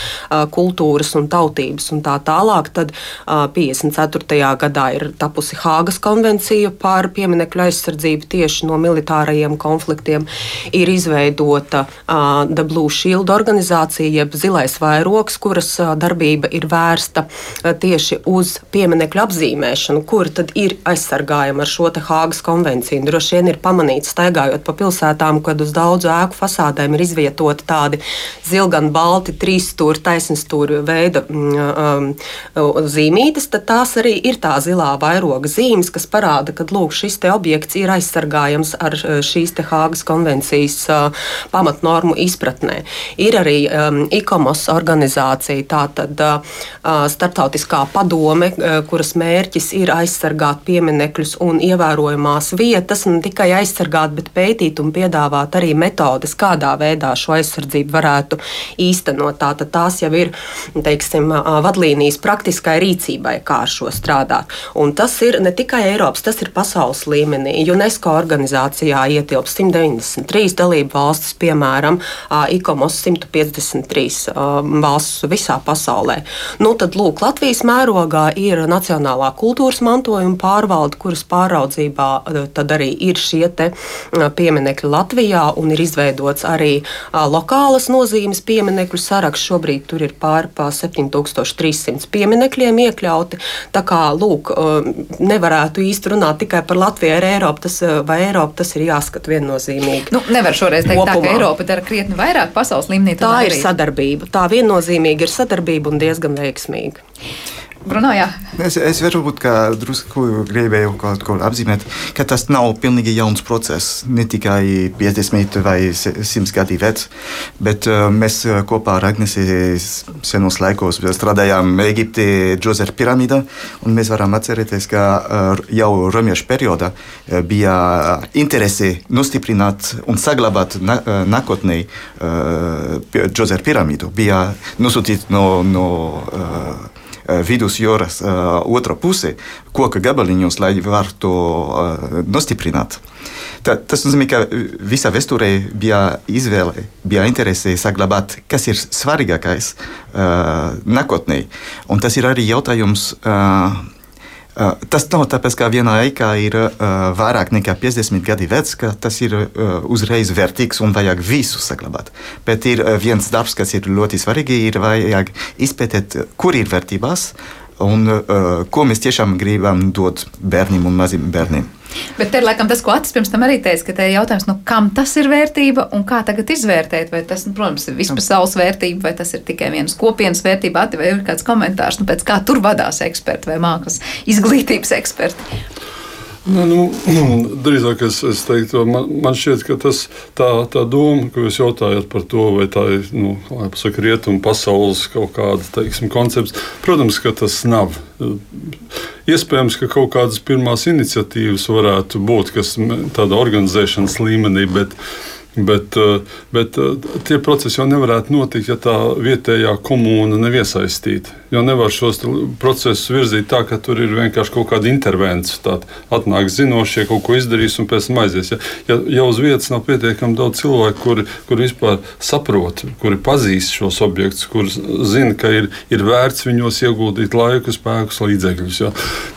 kultūras un tautības un tā tālāk. Tad 54. gadā ir tapusi Hāgas konvencija par pieminekļu aizsardzību tieši no militārajiem konfliktiem. Ir izveidota uh, The Blue Shield bildu organizācija, jeb zilais vairogs, kuras darbība ir vērsta tieši uz pieminiektu apzīmēšanu, kuri tad ir aizsargājami ar šo Hāgas konvenciju. Droši vien ir pamanīts, staigājot pa pilsētām, kad uz daudzu ēku fasādēm ir izvietoti tādi zilgan balti, trīsstūri, taisnstūri veida um, zīmītes, tad tās arī ir tā zilā vairoga zīmes, kas parāda, ka lūk, šis objekts ir aizsargājams ar šīs Hāgas konvencijas uh, pamatnormu izpratnē. Ir arī um, ICOMOS organizācija, tātad uh, starptautiskā padome, uh, kuras mērķis ir aizsargāt pieminekļus un ievērojamās vietas, ne tikai aizsargāt, bet pētīt un piedāvāt arī metodes, kādā veidā šo aizsardzību varētu īstenot. Tātad tās jau ir teiksim, vadlīnijas praktiskai rīcībai, kā ar šo strādāt. Un tas ir ne tikai Eiropas, tas ir pasaules līmenī. UNESCO organizācijā ietilpst 193 dalību valstis, piemēram, ICOMOS 153 valsts visā pasaulē. Nu, tad, lūk, Latvijas mērogā ir Nacionālā kultūras mantojuma pārvalde, kuras pāraudzībā tad arī ir šie pieminekļi Latvijā un ir izveidots arī lokālas nozīmes pieminekļu saraksts. Šobrīd tur ir pāri pa 7300 pieminekļiem iekļauti. Tā kā, lūk, nevarētu īsti runāt tikai par Latviju ar Eiropu, tas, vai Eiropu tas ir jāskata viennozīmīgi. Nu, nevar šoreiz teikt, tā, ka Eiropa dara krietni vairāk pasaules līmenī. Tā ir sadarbība. Tā viennozīmīgi ir sadarbība un diezgan veiksmīga. Bruno, jā. es, es varbūt drusku gribēju kaut ko apzīmēt, ka tas nav pilnīgi jauns process. Ne tikai 50 vai 100 gadi vecs, bet uh, mēs kopā ar Agnesi senos laikos strādājām Eģipte, Džozefa piramīdā. Mēs varam atcerēties, ka uh, jau romiešu periodā bija interese nostiprināt un saglabāt nākotnē Džozefa piramīdu. Bija nosūtīta no. no Eh, vidusjūras eh, otrā pusē, koka gabaliņos, lai varētu to eh, nostiprināt. Tā, tas nozīmē, ka visā vēsturē bija izvēle, bija interese saglabāt, kas ir svarīgākais nākotnē. Un tas ir arī jautājums. Uh, tas nav tāpēc, ka vienā eikā ir vairāk nekā 50 gadi vecs, ka tas ir uzreiz vērtīgs un vajag visu saglabāt. Bet ir viens darbs, kas ir ļoti svarīgi, ir vajag izpētēt, kur ir vērtības un uh, ko mēs tiešām gribam dot bērniem un maziem bērniem. Bet te ir laikam tas, ko Atis pirms tam arī teica, ka te ir jautājums, nu, kam tas ir vērtība un kā tagad izvērtēt. Vai tas, nu, protams, ir vispasaules vērtība, vai tas ir tikai vienas kopienas vērtība, vai ir kāds komentārs, nu, pēc kā tur vadās eksperti vai mākslas izglītības eksperti. Nu, nu, (clears throat) drīzāk es, es teiktu, man, man šķiet, ka tas, tā, tā doma, ko jūs jautājat par to, vai tā ir nu, pasaka, rietumu pasaules kaut kāda teiksim, koncepts, protams, ka tas nav. Iespējams, ka kaut kādas pirmās iniciatīvas varētu būt, kas tāda organizēšanas līmenī, bet, Bet, eh, bet eh, tie procesi jau nevarētu notikt, ja tā vietējā komūna nav iesaistīta. Jo nevar šos procesus virzīt tā, ka tur ir vienkārši kaut kāda intervence. Tāda atnāk zinošie, kaut ko izdarīs un pēc tam aizies. Ja, ja, ja uz vietas nav pietiekami daudz cilvēku, kuri, kuri vispār saprot, kuri pazīst šos objektus, kuri zina, ka ir, ir vērts viņos ieguldīt laiku, spēkus, līdzekļus. Ja.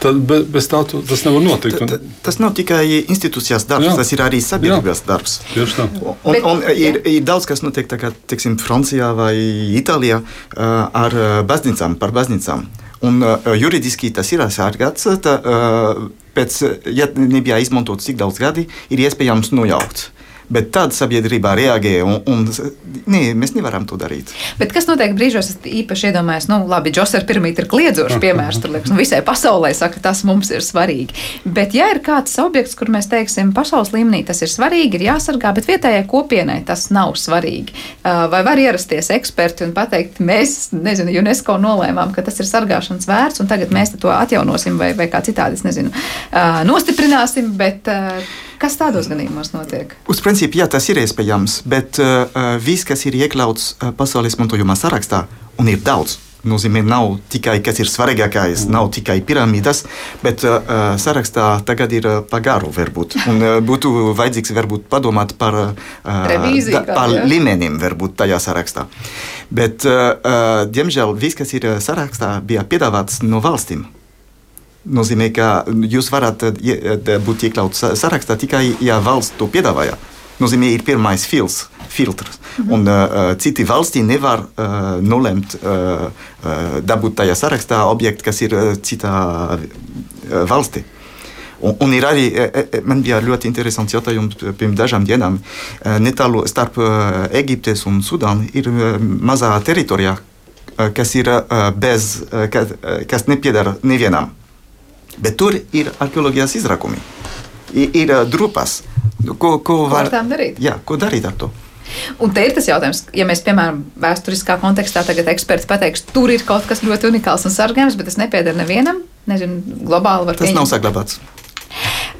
Tad be, bez tā tas nevar notikt. Un... Tas nav tikai institūcijas darbs, jā. tas ir arī sabiedrības jā. darbs. Tieši tā. Un, Bet, un ir, ir daudz kas notiek tagad, teiksim, Francijā vai Itālijā ar baznīcām, par baznīcām. Un juridiski tas ir aizsargāts. Pēc, ja nebija izmantots tik daudz gadi, ir iespējams nojaukt. Bet tad sabiedrībā reaģē, un, un nē, mēs nevaram to darīt. Bet kas notiek brīžos, es īpaši iedomājos, nu, labi, Džosera piramīda ir kliedzošs piemērs, tur liekas, nu, visai pasaulē saka, tas mums ir svarīgi. Bet, ja ir kāds objekts, kur mēs teiksim, pasaules līmenī tas ir svarīgi, ir jāsargā, bet vietējai kopienai tas nav svarīgi, vai var ierasties eksperti un pateikt, mēs, nezinu, UNESCO nolēmām, ka tas ir sargāšanas vērts, un tagad mēs to atjaunosim vai, vai kā citādi, es nezinu, nostiprināsim, bet Kas tādos gadījumos notiek? Uz principu, jā, tas ir iespējams, bet uh, viss, kas ir iekļauts uh, pasaules mantojuma sarakstā, un ir daudz. Nozīmē, nav tikai kas ir svarīgākais, nav tikai piramīdas, bet uh, sarakstā tagad ir uh, pagaru varbūt. Un uh, būtu vajadzīgs varbūt padomāt par, uh, Revīziju, da, par līmenim varbūt tajā sarakstā. Bet, uh, uh, diemžēl, viss, kas ir sarakstā, bija piedāvāts no valstīm nozīmē, ka jūs varat būt iekļauts sarakstā tikai, ja valsts to piedāvāja. Nozīmē, ir pirmais fils, filtrs. Mm -hmm. Un uh, citi valstī nevar uh, nolemt uh, dabūt tajā sarakstā objektu, kas ir citā valstī. Un, un ir arī, man bija ļoti interesants jautājums pirms dažām dienām. Netālu starp Eģiptes un Sudānu ir mazā teritorijā, kas ir bez, kas, kas nepiedara nevienam. Bet tur ir arheoloģijas izrakumi, ir, ir drupas. Ko, ko, var, ko darīt? Jā, ko darīt ar to? Un te ir tas jautājums, ja mēs, piemēram, vēsturiskā kontekstā tagad eksperts pateiks, tur ir kaut kas ļoti unikāls un sargājams, bet tas nepieder nevienam, nezinu, globāli var tas pieņemt. nav saglabāts.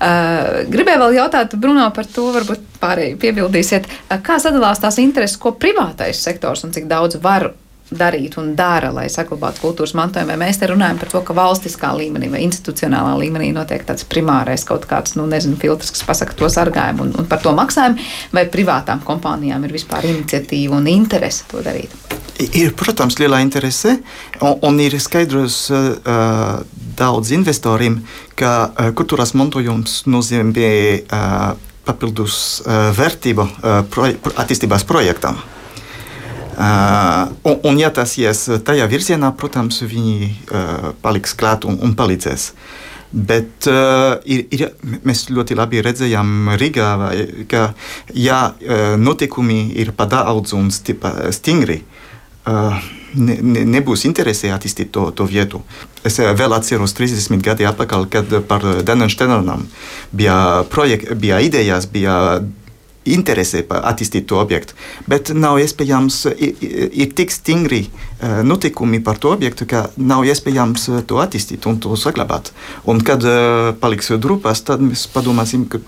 Uh, gribēju vēl jautāt, Bruno, par to, varbūt pārēji piebildīsiet, uh, kā sadalās tās intereses, ko privātais sektors un cik daudz var darīt un dara, lai saglabātu kultūras mantojumu. Mēs te runājam par to, ka valstiskā līmenī vai institucionālā līmenī notiek tāds primārais kaut kāds, nu, nezinu, filtrs, kas pasaka to sargājumu un, un par to maksājumu, vai privātām kompānijām ir vispār iniciatīva un interese to darīt? Ir, protams, liela interese, un, un ir skaidrs uh, daudz investoriem, ka uh, kultūras mantojums nozīmē uh, papildus uh, vērtību uh, proje attīstības projektam. Uh, un, un, ja tas ies tajā virzienā, protams, viņi uh, paliks klāt un, un palīdzēs. Bet uh, ir, ir, mēs ļoti labi redzējām Rīgā, ka, ja uh, notikumi ir pa daudz un stingri, uh, ne, ne, nebūs interesē attīstīt to, to vietu. Es vēl atceros 30 gadi atpakaļ, kad par Denensteinam bija, projek, bija idejas, bija interesē attīstīt to objektu. Bet nav iespējams, ir, ir tik stingri e, notikumi par to objektu, ka nav iespējams e, to attīstīt un to saglabāt. Un kad e, paliks drupas, tad mēs padomāsim, ka.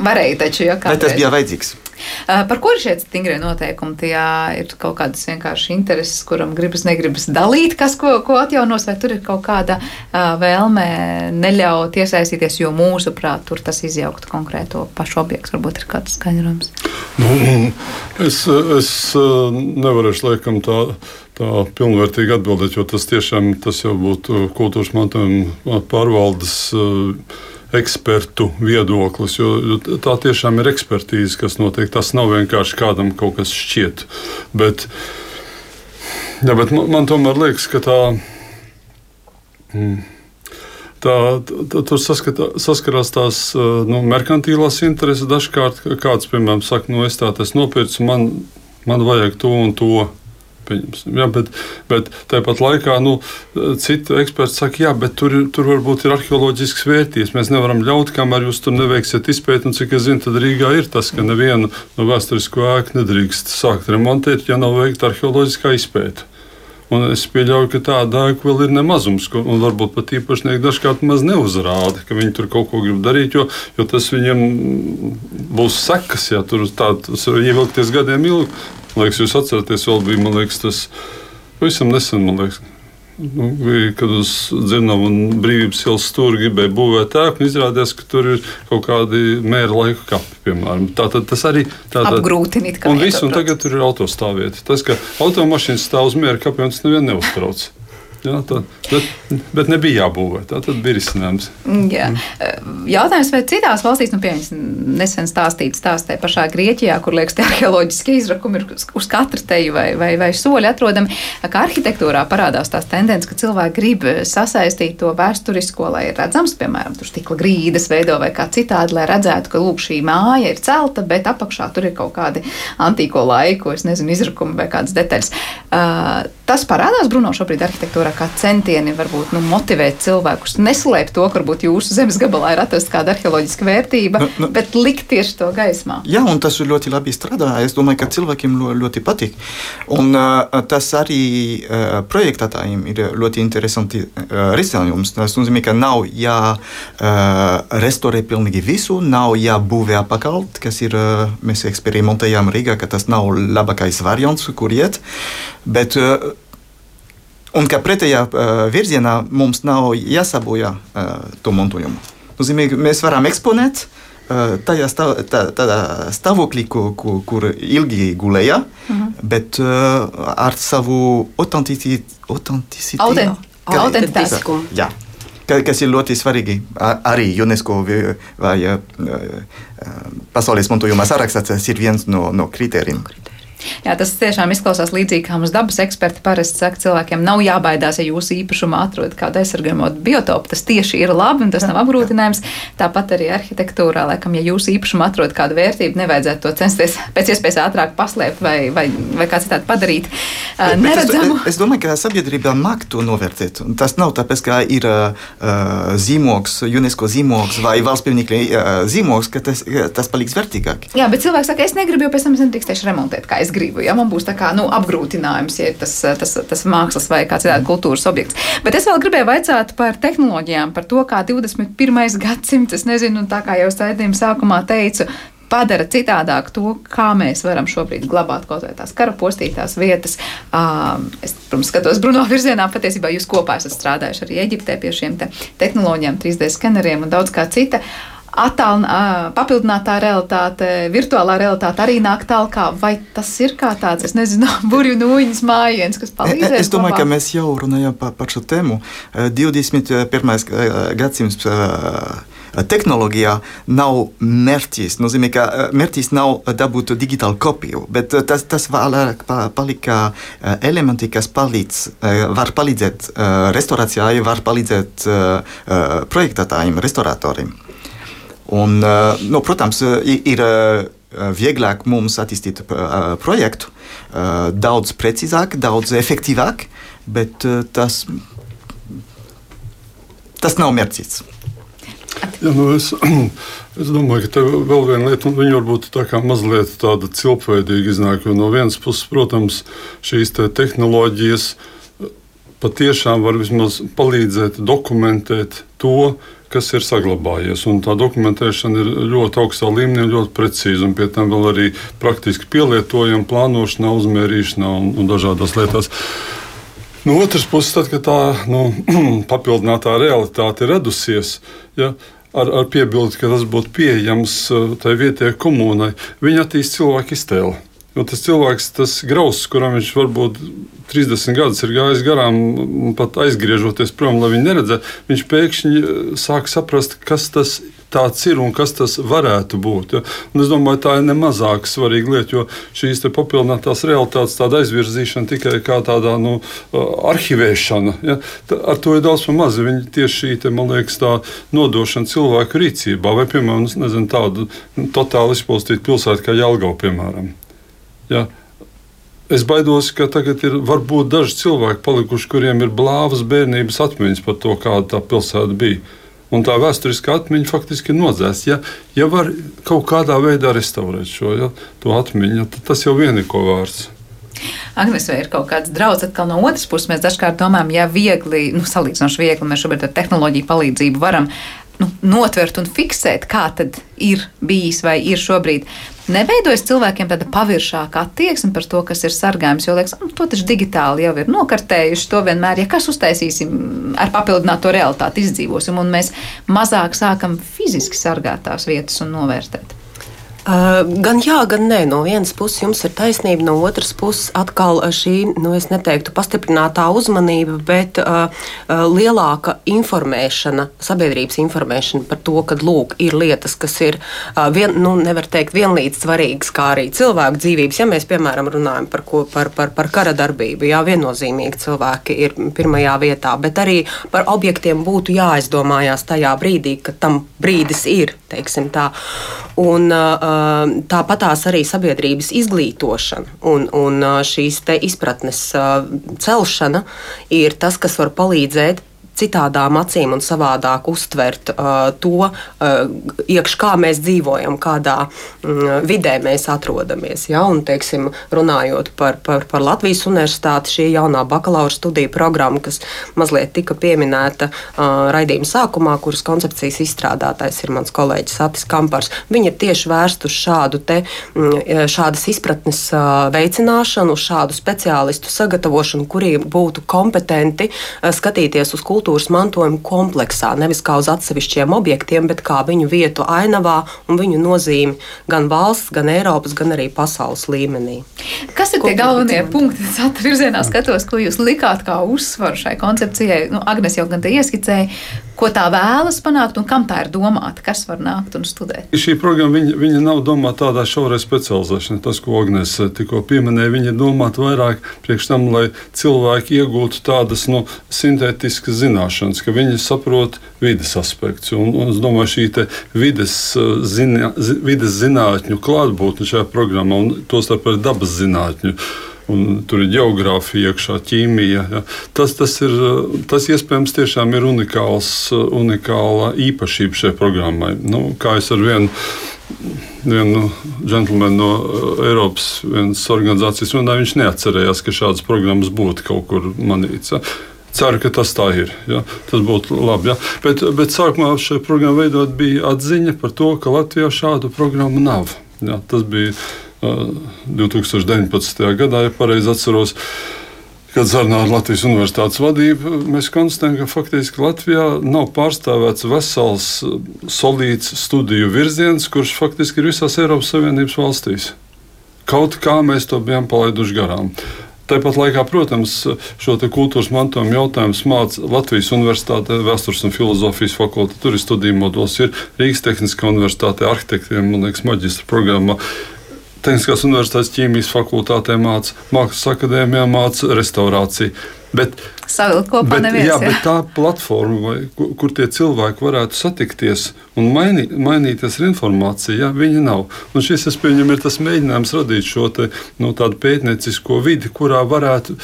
Bet, Varēja taču, ja kādreiz. Vai tas bija vajadzīgs? Uh, par ko ir šie stingrie noteikumi? Tie ir kaut kādas vienkārši intereses, kuram gribas, negribas dalīt, kas ko, ko atjaunos, vai tur ir kaut kāda uh, vēlme neļaut iesaistīties, jo mūsuprāt, tur tas izjauktu konkrēto pašu objektu. Varbūt ir kāds skaidrojums. Nu, es, es uh, nevarēšu laikam tā tā pilnvērtīgi atbildēt, jo tas tiešām tas jau būtu kultūras mantojuma pārvaldes ekspertu viedoklis, jo tā tiešām ir ekspertīze, kas notiek. Tas nav vienkārši kādam kaut kas šķiet. Bet, jā, bet man, man tomēr liekas, ka tā. Mm, Tā, tā, tur saskatā, saskarās tās nu, merkantīlās intereses. Dažkārt kāds, piemēram, saka, nu, es tādu nopirku, man, man vajag to un to. Ja, bet, bet tāpat laikā nu, citi eksperti saka, jā, bet tur, tur varbūt ir arheoloģisks vērtības. Mēs nevaram ļaut, kamēr jūs tur neveiksiet izpēti. Un cik es zinu, tad Rīgā ir tas, ka nevienu no vēsturisko ēku nedrīkst sākt remontēt, ja nav veikta arheoloģiskā izpēta. Un es pieļauju, ka tāda ēka vēl ir nemazums, un varbūt pat īpašnieki dažkārt maz neuzrāda, ka viņi tur kaut ko grib darīt, jo, jo tas viņiem būs sekas, ja tur tāds ievilkties gadiem ilgi. Man liekas, jūs atceraties, vēl bija liekas, tas pavisam nesen, man liekas. Nu, bija, kad uz Dzirnavu un Brīvības ielas stūri gribēja būvēt ēku, un izrādījās, ka tur ir kaut kādi mēra laika kapi, piemēram. Tātad tas arī tātad, apgrūtina. Un viss, un tagad tur ir autostāvvieta. Tas, ka automašīnas stāv uz mēra kapiem, tas nevienu neuztrauc. Jā, tā, bet, bet nebija jābūvē. Tā tad bija risinājums. Jā. Jautājums, vai citās valstīs, nu, piemēram, nesen stāstīts stāstē pašā Grieķijā, kur liekas, tie arheoloģiskie izrakumi ir uz katra teju vai, vai, vai soļi atrodami, ka arhitektūrā parādās tās tendences, ka cilvēki grib sasaistīt to vēsturisko, lai ir redzams, piemēram, tur stikla grīdas veido vai kā citādi, lai redzētu, ka lūk, šī māja ir celta, bet apakšā tur ir kaut kādi antīko laiku, es nezinu, izrakumi vai kādas detaļas. Uh, tas parādās Bruno šobrīd arhitektūrā kā centieni varbūt nu, motivēt cilvēkus, neslēpt to, ka varbūt jūsu zemes gabalā ir atrasta kāda arheoloģiska vērtība, nu, nu, bet likt tieši to gaismā. Jā, un tas ļoti labi strādā. Es domāju, ka cilvēkiem ļoti patīk. Un uh, tas arī uh, projektētājiem ir ļoti interesanti uh, risinājums. Tas nozīmē, ka nav jārestaurē pilnīgi visu, nav jābūvē apakaļ, kas ir, mēs eksperimentējām Rīgā, ka tas nav labākais variants, kur iet. Bet, uh, Un ka pretējā uh, virzienā mums nav jāsabojā uh, to mantojumu. Nozīmē, mēs varam eksponēt uh, tajā stāv, tā, tādā stāvoklī, kur, kur, kur ilgi gulēja, uh mhm. -huh. bet uh, ar savu autenticitāti. Autentiskumu. Jā. kas ir ļoti svarīgi arī UNESCO vai pasaules mantojuma sarakstā. Tas ir viens no, no kritērijiem. Jā, tas tiešām izklausās līdzīgi, kā mums dabas eksperti parasti saka, cilvēkiem nav jābaidās, ja jūsu īpašumā atrodat kādu aizsargājumu biotopu. Tas tieši ir labi un tas nav apgrūtinājums. Tāpat arī arhitektūrā, laikam, ja jūsu īpašumā atrodat kādu vērtību, nevajadzētu to censties (laughs) pēc iespējas ātrāk paslēpt vai, vai, vai kā citādi padarīt. Uh, neredzamu. Es, es domāju, ka sabiedrība māk to novērtēt. Tas nav tāpēc, ka ir uh, zīmogs, UNESCO zīmogs vai valsts pieminiekļa uh, zīmogs, ka tas, tas paliks vērtīgāk. Jā, bet cilvēks saka, es negribu, jo pēc tam es nedrīkstēšu remontēt, kā es es gribu. Ja? Man būs kā, nu, apgrūtinājums, ja tas, tas, tas mākslas vai kāds citāds kultūras objekts. Bet es vēl gribēju vaicāt par tehnoloģijām, par to, kā 21. gadsimts, es nezinu, tā kā jau raidījuma sākumā teicu, padara citādāk to, kā mēs varam šobrīd glabāt kaut vai tās karapostītās vietas. Uh, es, protams, skatos Bruno virzienā, patiesībā jūs kopā esat strādājuši arī Eģiptē pie šiem te tehnoloģijām, 3D skaneriem un daudz kā cita. Atālināta, papildinātā realitāte, virtuālā realitāte arī nāk tālāk. Vai tas ir kā tāds, es nezinu, (laughs) burbuļu nūjiņas mājiens, kas palīdz? Es domāju, labāk? ka mēs jau runājam par, par šo tēmu. 21. gadsimts tehnoloģijā nav mērķis. Nozīmē, ka mērķis nav dabūt digitālu kopiju, bet tas, tas vairāk palika elementi, kas palīdz, var palīdzēt restorācijai, var palīdzēt projektētājiem, restauratoriem. Un, nu, protams, ir vieglāk mums attīstīt projektu, daudz precīzāk, daudz efektīvāk, bet tas, tas nav mērķis. Ja, nu es, (clears throat) es domāju, ka tā vēl viena lieta, un viņa varbūt tā kā mazliet tāda cilpveidīga iznāk. No vienas puses, protams, šīs te tehnoloģijas patiešām var vismaz palīdzēt dokumentēt to, kas ir saglabājies. Un tā dokumentēšana ir ļoti augstā līmenī, ļoti precīza un pie tam vēl arī praktiski pielietojama plānošanā, uzmērīšanā un, un dažādās lietās. No otras puses, tad, kad tā nu, (clears throat) papildinātā realitāte ir radusies, ja, ar, ar piebildi, ka tas būtu pieejams uh, tai vietējai komunai, viņa attīst cilvēku iztēli. Jo tas cilvēks, tas grauds, kuram viņš varbūt 30 gadus ir gājis garām, pat aizgriežoties prom, lai viņu neredzētu, viņš pēkšņi eh, sāk saprast, kas tas tāds ir un kas tas varētu būt. Ja? Un es domāju, tā ir nemazāk svarīga lieta, jo šīs papildinātās realitātes aizvirzīšana tikai kā tāda nu, arhivēšana, ja? ar to ir daudz maz. Viņi tieši šī liekas, nodošana cilvēku rīcībā, vai, piemēram, nezinu, tādu totāli izpostītu pilsētu kā Jelgava, piemēram. Ja? Es baidos, ka tagad ir varbūt daži cilvēki palikuši, kuriem ir blāvas bērnības atmiņas par to, kāda tā pilsēta bija. Un tā vēsturiskā atmiņa faktiski ir nodzēsta. Ja, ja var kaut kādā veidā restaurēt šo ja, atmiņu, tad tas jau vien ir ko vārds. Agnes, vai ir kaut kāds draudz atkal no otras puses? Mēs dažkārt domājam, ja viegli, nu, salīdzinoši viegli, mēs šobrīd ar tehnoloģiju palīdzību varam nu, notvert un fiksēt, kā tad ir bijis vai ir šobrīd. Neveidojas cilvēkiem tāda paviršāka attieksme par to, kas ir sargājums. Jo liekas, nu, to taču digitāli jau ir nokartējuši. To vienmēr, ja kas uztaisīsim ar papildināto realitāti, izdzīvosim, un mēs mazāk sākam fiziski sargāt tās vietas un novērtēt. Gan jā, gan nē. No vienas puses jums ir taisnība, no otras puses atkal šī, nu, es neteiktu pastiprinātā uzmanība, bet uh, lielāka informēšana, sabiedrības informēšana par to, ka lūk, ir lietas, kas ir, uh, vien, nu, nevar teikt, vienlīdz svarīgas kā arī cilvēku dzīvības. Ja mēs, piemēram, runājam par, ko, par, par, par kara darbību, jā, viennozīmīgi cilvēki ir pirmajā vietā, bet arī par objektiem būtu jāaizdomājās tajā brīdī, kad tam brīdis ir, teiksim tā. Un, uh, tāpatās arī sabiedrības izglītošana un, un šīs izpratnes celšana ir tas, kas var palīdzēt citādām acīm un savādāk uztvert uh, to, uh, iekš kā mēs dzīvojam, kādā mm, vidē mēs atrodamies. Ja? Un, teiksim, runājot par, par, par Latvijas universitāti, šī jaunā bakalaura studiju programma, kas mazliet tika pieminēta uh, raidījuma sākumā, kuras koncepcijas izstrādātājs ir mans kolēģis Atis Kampars, viņi ir tieši vērsti uz šādu te, mm, šādas izpratnes uh, veicināšanu, uz šādu speciālistu sagatavošanu, kuriem būtu kompetenti uh, skatīties uz kultūru kultūras mantojuma kompleksā, nevis kā uz atsevišķiem objektiem, bet kā viņu vietu ainavā un viņu nozīmi gan valsts, gan Eiropas, gan arī pasaules līmenī. Kas ir tie galvenie punkti? Es atvirzienā skatos, ko jūs likāt kā uzsvaru šai koncepcijai. Nu, Agnes jau gan te ieskicēja. Ko tā vēlas panākt un kam tā ir domāta, kas var nākt un studēt. Šī programma viņa, viņa nav domāta tādā šaurai specializēšanai. Tas, ko Agnēs eh, tikko pieminēja, viņa ir domāta vairāk priekš tam, lai cilvēki iegūtu tādas nu, sintētiskas zināšanas, ka viņi saprot vidas aspektus. Un, un es domāju, šī vides, eh, ziņa, vides zinātņu klātbūtne šajā programmā, un tostarp arī dabas zinātņu un tur ir geogrāfija, iekšā ķīmija. Ja. Tas, tas, ir, tas iespējams tiešām ir unikāls, unikāla īpašība šai programmai. Nu, kā es ar vienu vienu džentlmeni no Eiropas organizācijas runāju, viņš neatcerējās, ka šādas programmas būtu kaut kur manīts. Ja. Ceru, ka tas tā ir. Ja? Tas būtu labi. Ja? Bet, bet sākumā šai programmai veidot bija atziņa par to, ka Latvijā šādu programmu nav. Ja? Tas bija 2019. gadā, ja pareizi atceros. Kad sarunājām ar Latvijas Universitātes vadību, mēs konstatējam, ka faktiski Latvijā nav pārstāvēts vesels, solīts studiju virziens, kurš faktiski ir visās Eiropas Savienības valstīs. Kaut kā mēs to bijām palaiduši garām. Tāpat laikā, protams, šo kultūras mantojuma jautājumu māca Latvijas Universitāte, Vēstures un filozofijas fakultāte. Tur ir studiju modulis, ir Rīgas Tehniskā universitāte, arhitektiem, man liekas, maģistra programma. Tehniskās universitātes ķīmijas fakultātē māca, Mākslas akadēmijā māca restaurāciju. Bet, bet, neviens, jā, jā. bet tā platforma, vai, kur, kur tie cilvēki varētu satikties un mainī, mainīties ar informāciju, jā, viņa nav. Un šis, es pieņemu, ir tas mēģinājums radīt šo te, no, tādu pētniecisko vidi, kurā varētu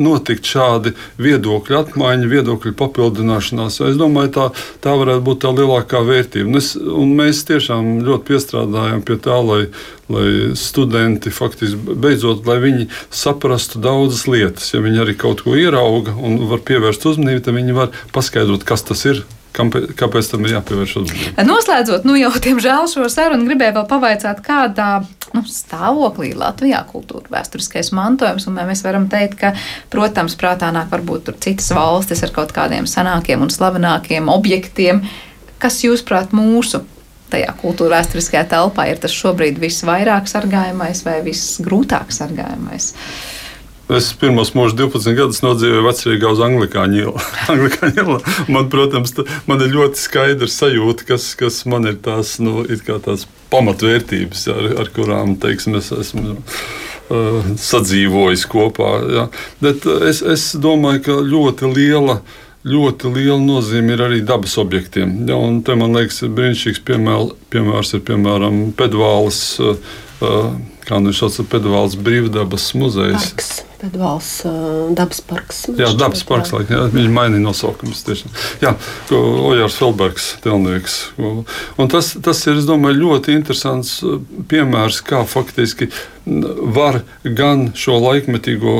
notikt šādi viedokļu apmaiņa, viedokļu papildināšanās. Es domāju, tā, tā varētu būt tā lielākā vērtība. Un, es, un mēs tiešām ļoti piestrādājam pie tā, lai, lai studenti faktiski beidzot, lai viņi saprastu daudzas lietas. Ja viņi arī kaut ko ierauga un var pievērst uzmanību, tad viņi var paskaidrot, kas tas ir Kāpēc tam ir jāpievērš uzmanība? Noslēdzot, nu jau diemžēl šo sarunu gribēju vēl pavaicāt, kādā nu, stāvoklī Latvijā kultūra vēsturiskais mantojums. Mēs varam teikt, ka, protams, prātā nāk varbūt citas valstis ar kaut kādiem senākiem un slavenākiem objektiem. Kas, jūsuprāt, mūsu tajā kultūra vēsturiskajā telpā ir tas šobrīd visvairāk sargājamais vai visgrūtāk sargājamais? Uh, Es pirmos mūžus 12 gadus nodzīvoju vecrīgā uz Anglikāņu ielu. (laughs) man, protams, tā, man ir ļoti skaidrs sajūta, kas, kas man ir tās, nu, tās pamatvērtības, ar, ar kurām teiksim, es esmu uh, sadzīvojis kopā. Ja. Bet es, es domāju, ka ļoti liela ļoti liela nozīme ir arī dabas objektiem. Ja, te, man liekas, brīnišķīgs piemēr, piemērs ir piemēram Pedvāles, uh, uh kā nu viņš sauc, Pedvāles brīvdabas muzejs. Parks. Pedvāls uh, dabas parks. Jā, dabas parks, laikam, jā, viņi mainīja nosaukumus. Tieši. Jā, Ojārs Felbergs, telnieks. Un tas, tas ir, es domāju, ļoti interesants piemērs, kā faktiski var gan šo laikmetīgo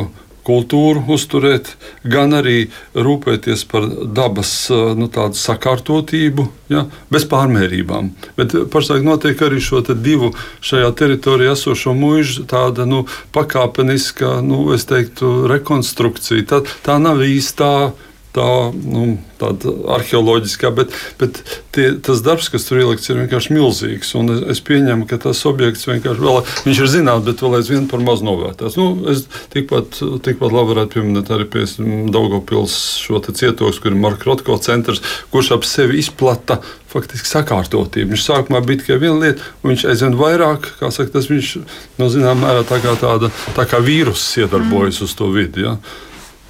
kultūru uzturēt, gan arī rūpēties par dabas nu, sakārtotību, ja, bez pārmērībām. Bet pašlaik notiek arī šo divu šajā teritorijā esošo mūžu tāda nu, pakāpeniska, nu, teiktu, rekonstrukcija. Tā, tā nav īstā tā nu, arheoloģiskā, bet, bet tie, tas darbs, kas tur ielikts, ir vienkārši milzīgs. Es, es pieņemu, ka tas objekts vienkārši vēl, viņš ir zināms, bet vēl aizvien par maz novērtēts. Nu, es tikpat, tikpat labi varētu pieminēt arī pie Daugopils šo cietoksni, kur ir Marka Rotko centrs, kurš ap sevi izplata faktiski sakārtotību. Viņš sākumā bija tikai viena lieta, un viņš aizvien vairāk, kā saka, tas viņš no zināmā mērā tā kā, tāda, tā kā vīruss iedarbojas mm. uz to vidi. Ja?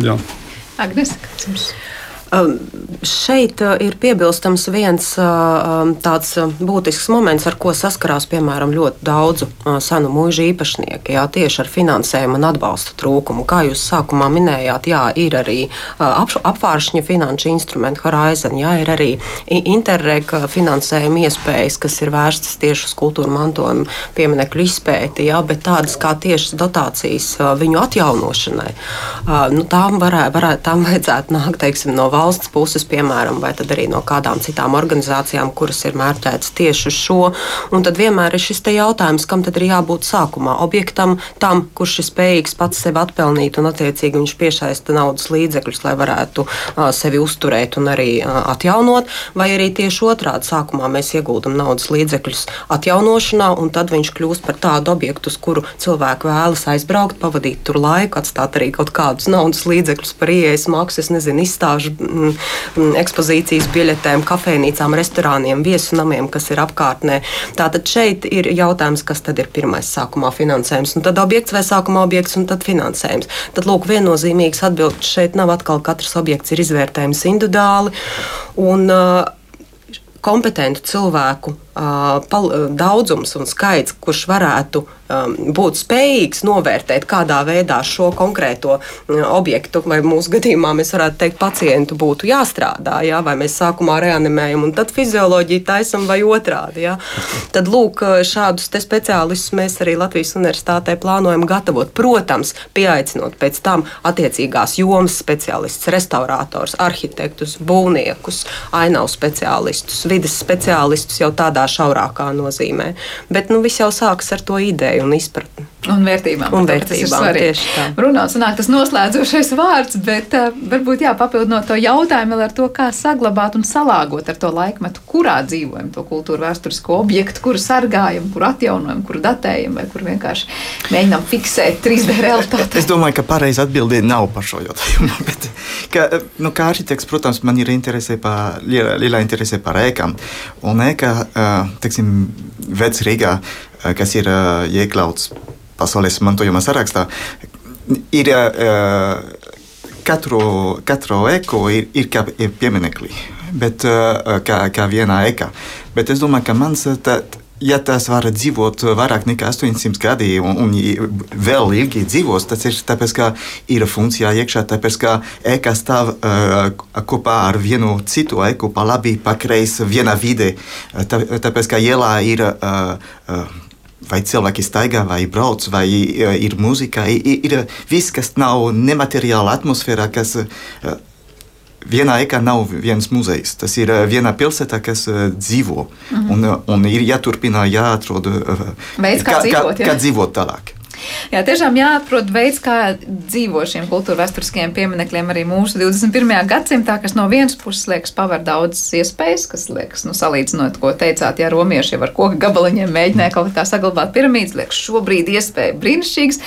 Ja. Agnes, kāds jums? Um, šeit uh, ir piebilstams viens uh, um, tāds uh, būtisks moments, ar ko saskarās piemēram ļoti daudzu senu mūžu īpašnieki. Jā, tieši ar finansējumu un atbalsta trūkumu. Kā jūs sākumā minējāt, jā, ir arī apvāršņa finanšu instrumenti, Horizon, jā, ir arī Interreg finansējuma iespējas, kas ir vērstas tieši uz kultūra mantojuma pieminekļu izpēti, jā, bet tādas kā tieši dotācijas viņu atjaunošanai, nu, tām, varē, varē, tām vajadzētu nākt teiksim, no valsts valsts puses, piemēram, vai arī no kādām citām organizācijām, kuras ir mērķētas tieši uz šo. Un tad vienmēr ir šis jautājums, kam tad ir jābūt sākumā objektam, tam, kurš ir spējīgs pats sevi atpelnīt, un attiecīgi viņš piesaista naudas līdzekļus, lai varētu uh, sevi uzturēt un arī uh, atjaunot, vai arī tieši otrādi sākumā mēs ieguldam naudas līdzekļus atjaunošanā, un tad viņš kļūst par tādu objektu, uz kuru cilvēki vēlas aizbraukt, pavadīt tur laiku, atstāt arī kaut kādus naudas līdzekļus par ieejas maksu, es nezinu, izstāžu ekspozīcijas biļetēm, kafejnīcām, restorāniem, viesu namiem, kas ir apkārtnē. Tātad šeit ir jautājums, kas tad ir pirmais sākumā finansējums, un tad objekts vai sākumā objekts un tad finansējums. Tad lūk, viennozīmīgs atbildes šeit nav atkal katrs objekts ir izvērtējums individuāli. Un, uh, kompetentu cilvēku daudzums un skaits, kurš varētu būt spējīgs novērtēt, kādā veidā šo konkrēto objektu, vai mūsu gadījumā mēs varētu teikt, pacientu būtu jāstrādā, jā, vai mēs sākumā reanimējam, un tad fizioloģiju taisam vai otrādi. Jā. Tad, lūk, šādus speciālistus mēs arī Latvijas universitātē plānojam gatavot. Protams, pieaicinot pēc tam attiecīgās jomas speciālistus, restaurators, arhitektus, būvniekus, ainavu speciālistus, vidas speciālistus jau tādā šaurākā nozīmē. Bet nu, viss jau sākas ar to ideju un izpratni. Un vērtībām. Un vērtībām tieši tā. Runāt, sanāk tas noslēdzošais vārds, bet uh, varbūt jā, papildinot to jautājumu vēl ar to, kā saglabāt un salāgot ar to laikmetu, kurā dzīvojam, to kultūru vēsturisko objektu, kuru sargājam, kuru atjaunojam, kuru datējam, vai kur vienkārši mēģinām fiksēt 3D (laughs) realitāti. Es domāju, ka pareizi atbildēt nav par šo jautājumu. (laughs) Bet, ka, nu, kā arhitekts, protams, man ir interese par, liela, liela interese par ēkām. Un ēka, teiksim, vec Rīgā, kas ir iekļauts pasaules mantojuma sarakstā, ir katru, katru eku ir, ir kā pieminekli, bet kā, kā vienā eka. Bet es domāju, ka mans. Tā, ja tas var dzīvot vairāk nekā 800 gadi un, un vēl ilgi dzīvos, tas ir tāpēc, ka ir funkcijā iekšā, tāpēc, ka eka stāv uh, kopā ar vienu citu eku, pa labi, pa kreisi, viena vide. Tā, tāpēc, ka ielā ir uh, uh, vai cilvēki staigā, vai brauc, vai uh, ir mūzika, ir, ir viss, kas nav nemateriāla atmosfērā, kas uh, vienā ēkā nav viens muzejs. Tas ir uh, viena pilsēta, kas dzīvo. Mm -hmm. un, un ir jāturpina, jāatrod veids, kā, kā, dzīvot, kā, kā dzīvot tālāk. Jā, tiešām jāatrod veids, kā dzīvo šiem kultūra vēsturiskajiem pieminekļiem arī mūsu 21. gadsimtā, kas no vienas puses liekas paver daudzas iespējas, kas liekas, nu, salīdzinot, ko teicāt, ja romieši jau ar koku gabaliņiem mēģināja kaut kā saglabāt piramīdas, liekas šobrīd iespēja brīnišķīgs,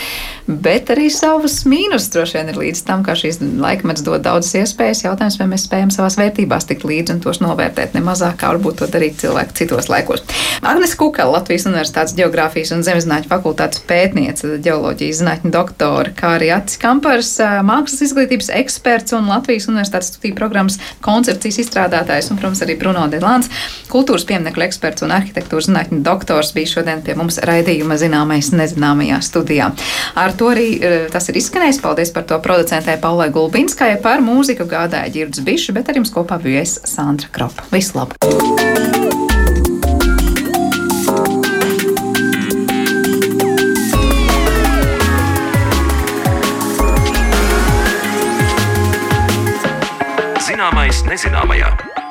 bet arī savus mīnus droši vien ir līdz tam, ka šīs laikmets dod daudzas iespējas. Jautājums, vai mēs spējam savās vērtībās tikt līdzi un tos novērtēt nemazāk, kā varbūt to darīt cilvēki citos laikos. Agnes Kukela, Latvijas Universitātes Geogrāfijas un Zemezinātņu fakultātes pētniece ģeoloģijas zinātņu doktora, kā arī Acis Kampars, mākslas izglītības eksperts un Latvijas Universitātes studiju programmas koncepcijas izstrādātājs, un, protams, arī Bruno Delāns, kultūras pieminekļu eksperts un arhitektūras zinātņu doktors, bija šodien pie mums raidījuma zināmais nezināmajā studijā. Ar to arī tas ir izskanējis. Paldies par to producentē Paulai Gulbinskai, par mūziku gādāja Girds Bišs, bet ar jums kopā bija es Sandra Kropa. Visu nezināmajā.